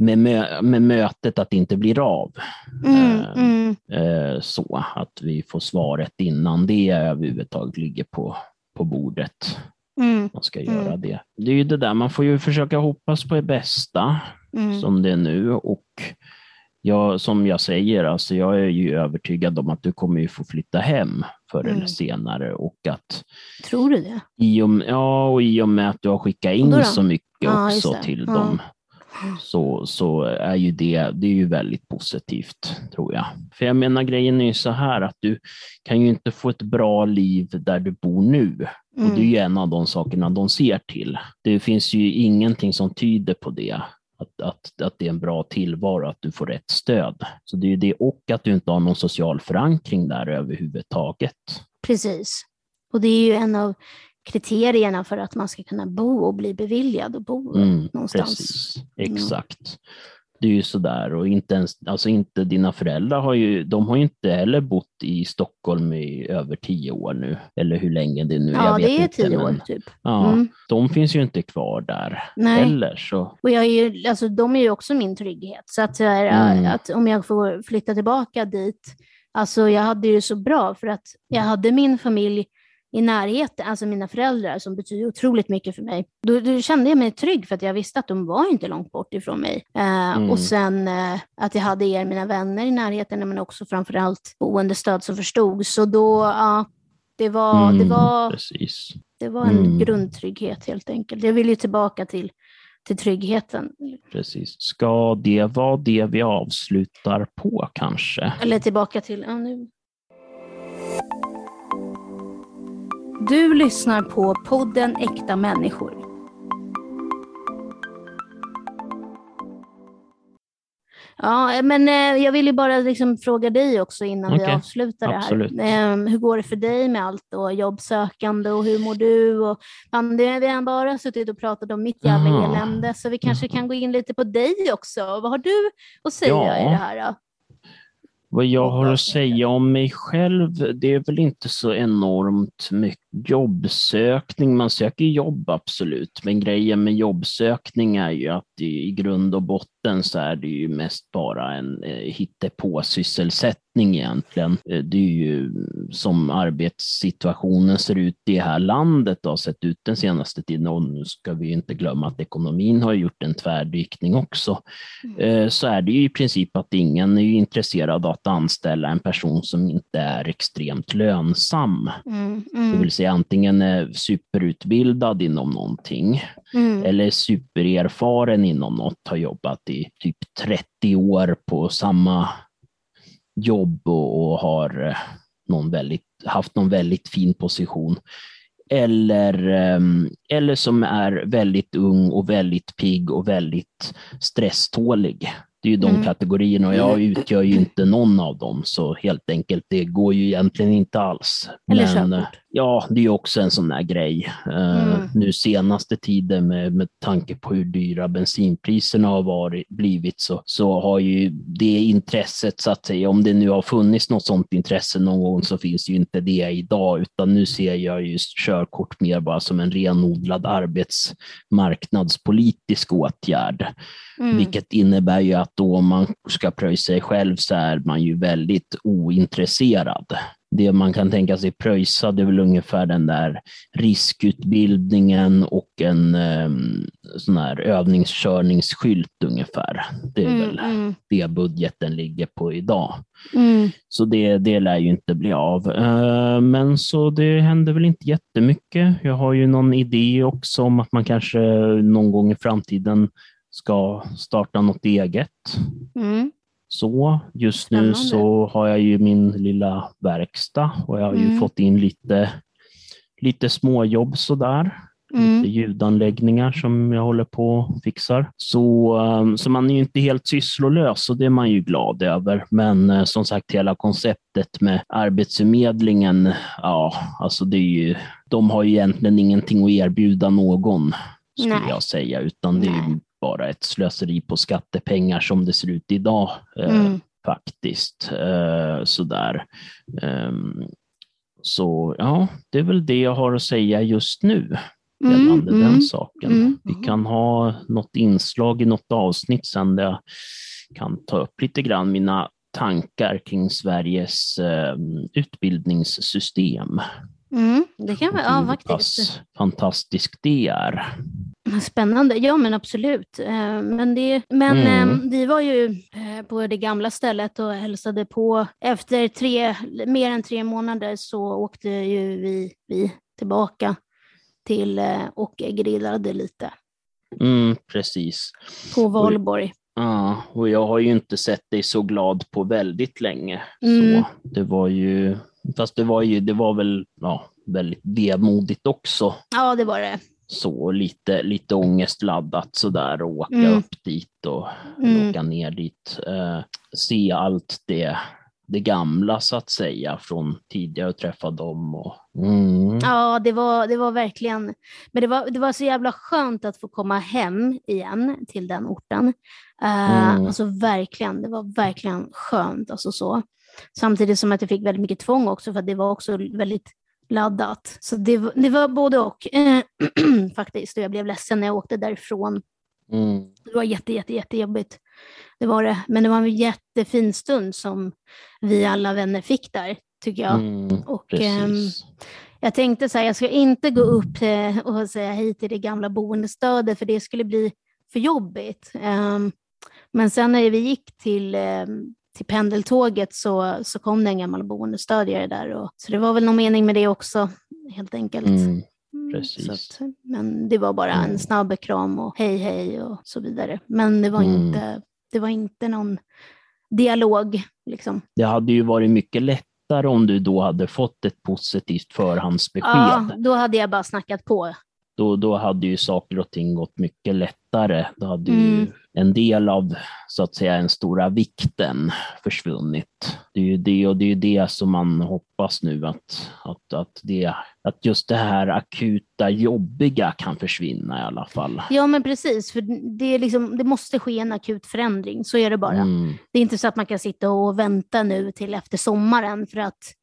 med, mö med mötet att det inte blir av. Mm, eh, mm. Eh, så att vi får svaret innan det överhuvudtaget ligger på, på bordet. Mm, man ska göra mm. det. Det är ju det där, man får ju försöka hoppas på det bästa mm. som det är nu och jag, som jag säger, alltså jag är ju övertygad om att du kommer ju få flytta hem förr eller mm. senare. Och att, Tror du det? I och, ja, och i och med att du har skickat in så mycket ja, också till ja. dem så, så är ju det, det är ju väldigt positivt, tror jag. För jag menar, grejen är ju så här att du kan ju inte få ett bra liv där du bor nu. Mm. Och det är ju mm. en av de sakerna de ser till. Det finns ju ingenting som tyder på det. Att, att, att det är en bra tillvaro, att du får rätt stöd. Så det är ju det, och att du inte har någon social förankring där överhuvudtaget. Precis. Och det är ju en av kriterierna för att man ska kunna bo och bli beviljad och bo mm, någonstans. Precis. Exakt. Det är ju sådär och inte ens, alltså inte dina föräldrar har ju, de har ju inte heller bott i Stockholm i över tio år nu, eller hur länge det nu Ja, det är inte, tio år typ. Ja, mm. de finns ju inte kvar där Nej. heller. Så. Och jag är ju, alltså, de är ju också min trygghet, så att, mm. att om jag får flytta tillbaka dit, alltså jag hade ju så bra för att jag hade min familj i närheten, alltså mina föräldrar som betyder otroligt mycket för mig. Då, då, kände jag mig trygg för att jag visste att de var inte långt bort ifrån mig. Eh, mm. Och sen eh, att jag hade er, mina vänner i närheten, men också framförallt boendestöd som förstod. Så då, ja, det var, mm, det var, precis. det var en mm. grundtrygghet helt enkelt. Jag vill ju tillbaka till till tryggheten. Precis. Ska det vara det vi avslutar på kanske? Eller tillbaka till, ja, nu Du lyssnar på podden Äkta människor. Ja, men eh, jag ville bara liksom fråga dig också innan okay. vi avslutar det här. Eh, hur går det för dig med allt och jobbsökande och hur mår du? Och, man, det, vi har bara suttit och pratat om mitt jävla Aha. elände, så vi kanske kan gå in lite på dig också. Vad har du att säga ja. i det här? Då? Vad jag har att säga om mig själv, det är väl inte så enormt mycket jobbsökning. Man söker jobb, absolut. Men grejen med jobbsökning är ju att i grund och botten så är det ju mest bara en eh, hittepå-sysselsättning egentligen. Eh, det är ju som arbetssituationen ser ut i det här landet och har sett ut den senaste tiden. Och nu ska vi inte glömma att ekonomin har gjort en tvärdykning också. Mm. Eh, så är det ju i princip att ingen är intresserad av att anställa en person som inte är extremt lönsam. Mm, mm. Säga antingen är superutbildad inom någonting mm. eller supererfaren inom något, har jobbat i typ 30 år på samma jobb och, och har eh, någon väldigt, haft någon väldigt fin position. Eller, ehm, eller som är väldigt ung och väldigt pigg och väldigt stresstålig. Det är ju de mm. kategorierna och jag utgör ju inte någon av dem, så helt enkelt, det går ju egentligen inte alls. Eller Men, körkort. Ja, det är också en sån där grej. Eh, mm. nu senaste tiden med, med tanke på hur dyra bensinpriserna har varit, blivit så, så har ju det intresset, så att säga, om det nu har funnits något sånt intresse någon gång så finns ju inte det idag, utan nu ser jag ju körkort mer bara som en renodlad arbetsmarknadspolitisk åtgärd. Mm. Vilket innebär ju att då om man ska pröjsa sig själv så är man ju väldigt ointresserad. Det man kan tänka sig pröjsa det är väl ungefär den där riskutbildningen och en um, sån här övningskörningsskylt ungefär. Det är mm, väl mm. det budgeten ligger på idag. Mm. Så det, det lär ju inte bli av. Uh, men så det händer väl inte jättemycket. Jag har ju någon idé också om att man kanske någon gång i framtiden ska starta något eget. Mm. Så just nu så har jag ju min lilla verkstad och jag har ju mm. fått in lite, lite småjobb sådär. Mm. Lite ljudanläggningar som jag håller på och fixar. Så, um, så man är ju inte helt sysslolös och det är man ju glad över. Men uh, som sagt, hela konceptet med Arbetsförmedlingen, ja, alltså det är ju, de har ju egentligen ingenting att erbjuda någon, skulle Nej. jag säga, utan det är bara ett slöseri på skattepengar som det ser ut idag. Eh, mm. faktiskt. Eh, sådär. Eh, så ja, det är väl det jag har att säga just nu mm, gällande mm, den saken. Mm. Vi kan ha något inslag i något avsnitt sen där jag kan ta upp lite grann mina tankar kring Sveriges eh, utbildningssystem. Mm, det kan vara, ja faktiskt. fantastiskt det är. Spännande, ja men absolut. Eh, men, det, men mm. Eh, vi var ju eh, på det gamla stället och hälsade på. Efter tre, mer än tre månader så åkte ju vi, vi tillbaka till och grillade lite. Mm, precis. På Valborg. Ja, och jag har ju inte sett dig så glad på väldigt länge. Mm. Så det var ju, fast det var ju, det var väl ja, väldigt vemodigt också. Ja, det var det så lite, lite ångestladdat sådär och åka mm. upp dit och mm. åka ner dit. Eh, se allt det, det gamla så att säga från tidigare träffa dem. Och, mm. Ja, det var, det var verkligen, men det var, det var så jävla skönt att få komma hem igen till den orten. Eh, mm. Alltså verkligen, det var verkligen skönt. Alltså så. Samtidigt som att jag fick väldigt mycket tvång också, för det var också väldigt laddat. Så det, det var både och eh, faktiskt. Och jag blev ledsen när jag åkte därifrån. Mm. Det var jätte, jätte, jättejobbigt. Det var det. Men det var en jättefin stund som vi alla vänner fick där, tycker jag. Mm, och, eh, jag tänkte så här, jag ska inte gå upp eh, och säga hej till det gamla boendestödet, för det skulle bli för jobbigt. Um, men sen när vi gick till um, till pendeltåget så, så kom det en gammal boendestödjare där. Och, så det var väl någon mening med det också, helt enkelt. Mm, mm precis. Att, men det var bara mm. en snabb kram och hej hej och så vidare. Men det var, mm. inte, det var inte någon dialog. Liksom. Det hade ju varit mycket lättare om du då hade fått ett positivt förhandsbesked. Ja, då hade jag bara snackat på. Då, då hade ju saker och ting gått mycket lättare. Då hade mm. ju en del av så att säga den stora vikten försvunnit. Det är ju det och det är det som man hoppas nu att, att, att, det, att just det här akuta jobbiga kan försvinna i alla fall. Ja men precis, för det, är liksom, det måste ske en akut förändring, så är det bara. Mm. Det är inte så att man kan sitta och vänta nu till efter sommaren för att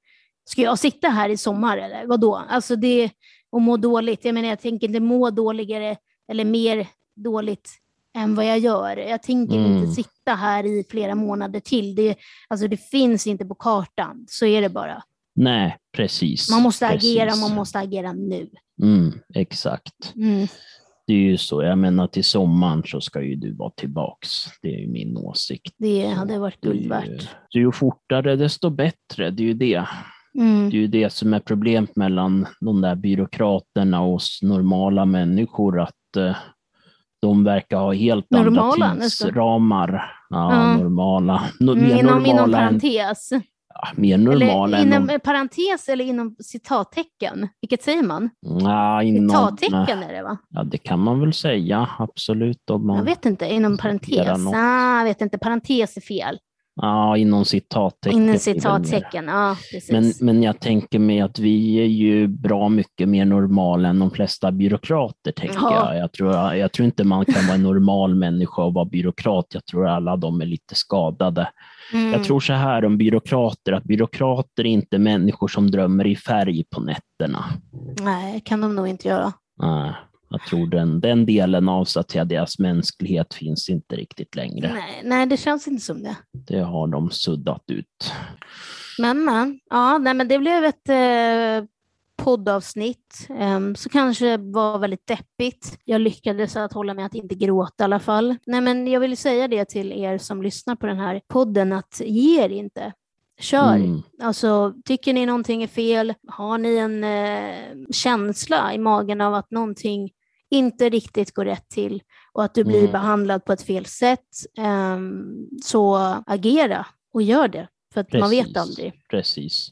Ska jag sitta här i sommar eller vadå? Alltså det, och må dåligt. Jag menar, jag tänker inte må dåligare eller mer dåligt än vad jag gör. Jag tänker mm. inte sitta här i flera månader till. Det, alltså det finns inte på kartan, så är det bara. Nej, precis. Man måste precis. agera, man måste agera nu. Mm, exakt. Mm. Det är ju så, jag menar till sommaren så ska ju du vara tillbaks. Det är ju min åsikt. Det hade varit guld värt. Ju fortare desto bättre, det är ju det. Mm. Det är ju det som är problemet mellan de där byråkraterna och oss normala människor, att uh, de verkar ha helt normala, andra tidsramar. Ja, mm. normala. No, mm, inom, normala inom parentes. Än, ja, mer normala eller inom än parentes eller inom citattecken? Vilket säger man? Ja, inom, citattecken är det va? Ja, det kan man väl säga, absolut. Om man jag vet inte, inom parentes. Ah, jag vet inte, parentes är fel. Ja, inom citattecken. Inom citattecken, ja precis. Men, men jag tänker mig att vi är ju bra mycket mer normala än de flesta byråkrater, tänker ja. jag. Jag tror, jag tror inte man kan vara en normal människa och vara byråkrat. Jag tror alla de är lite skadade. Mm. Jag tror så här om byråkrater, att byråkrater är inte människor som drömmer i färg på nätterna. Nej, kan de nog inte göra. Nej. Jag tror den, den delen av så att säga, deras mänsklighet finns inte riktigt längre. Nej, nej, det känns inte som det. Det har de suddat ut. Men, men, ja, nej, men det blev ett eh, poddavsnitt um, så kanske var väldigt deppigt. Jag lyckades att hålla mig att inte gråta i alla fall. Nej, men jag vill säga det till er som lyssnar på den här podden att ge er inte. Kör! Mm. Alltså, tycker ni någonting är fel? Har ni en eh, känsla i magen av att någonting inte riktigt går rätt till och att du blir mm. behandlad på ett fel sätt, eh, så agera och gör det. För att Precis. man vet aldrig. Precis.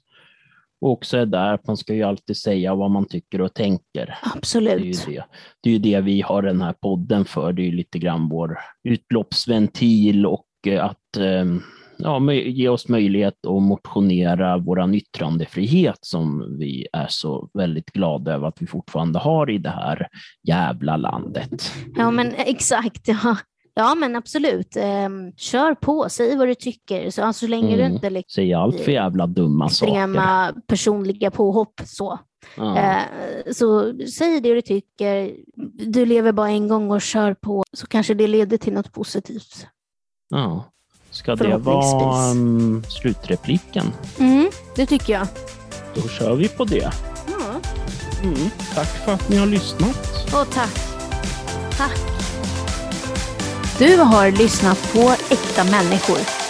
Och också är där att man ska ju alltid säga vad man tycker och tänker. Absolut. Det är ju det, det, är det vi har den här podden för. Det är ju lite grann vår utloppsventil och eh, att ehm, ja, ge oss möjlighet att motionera vår yttrandefrihet som vi är så väldigt glada över att vi fortfarande har i det här jävla landet. Ja, men exakt. Ja. Ja, men absolut. Eh, kör på, säg vad du tycker. Så, alltså, så länge mm. du inte liksom, Säg allt för jävla dumma extrema saker. personliga påhopp. Så. Ja. Eh, så säg det du tycker. Du lever bara en gång och kör på, så kanske det leder till något positivt. Ja. Ska det vara um, slutrepliken? Mm, det tycker jag. Då kör vi på det. Ja. Mm, tack för att ni har lyssnat. Och tack. Tack. Du har lyssnat på Äkta människor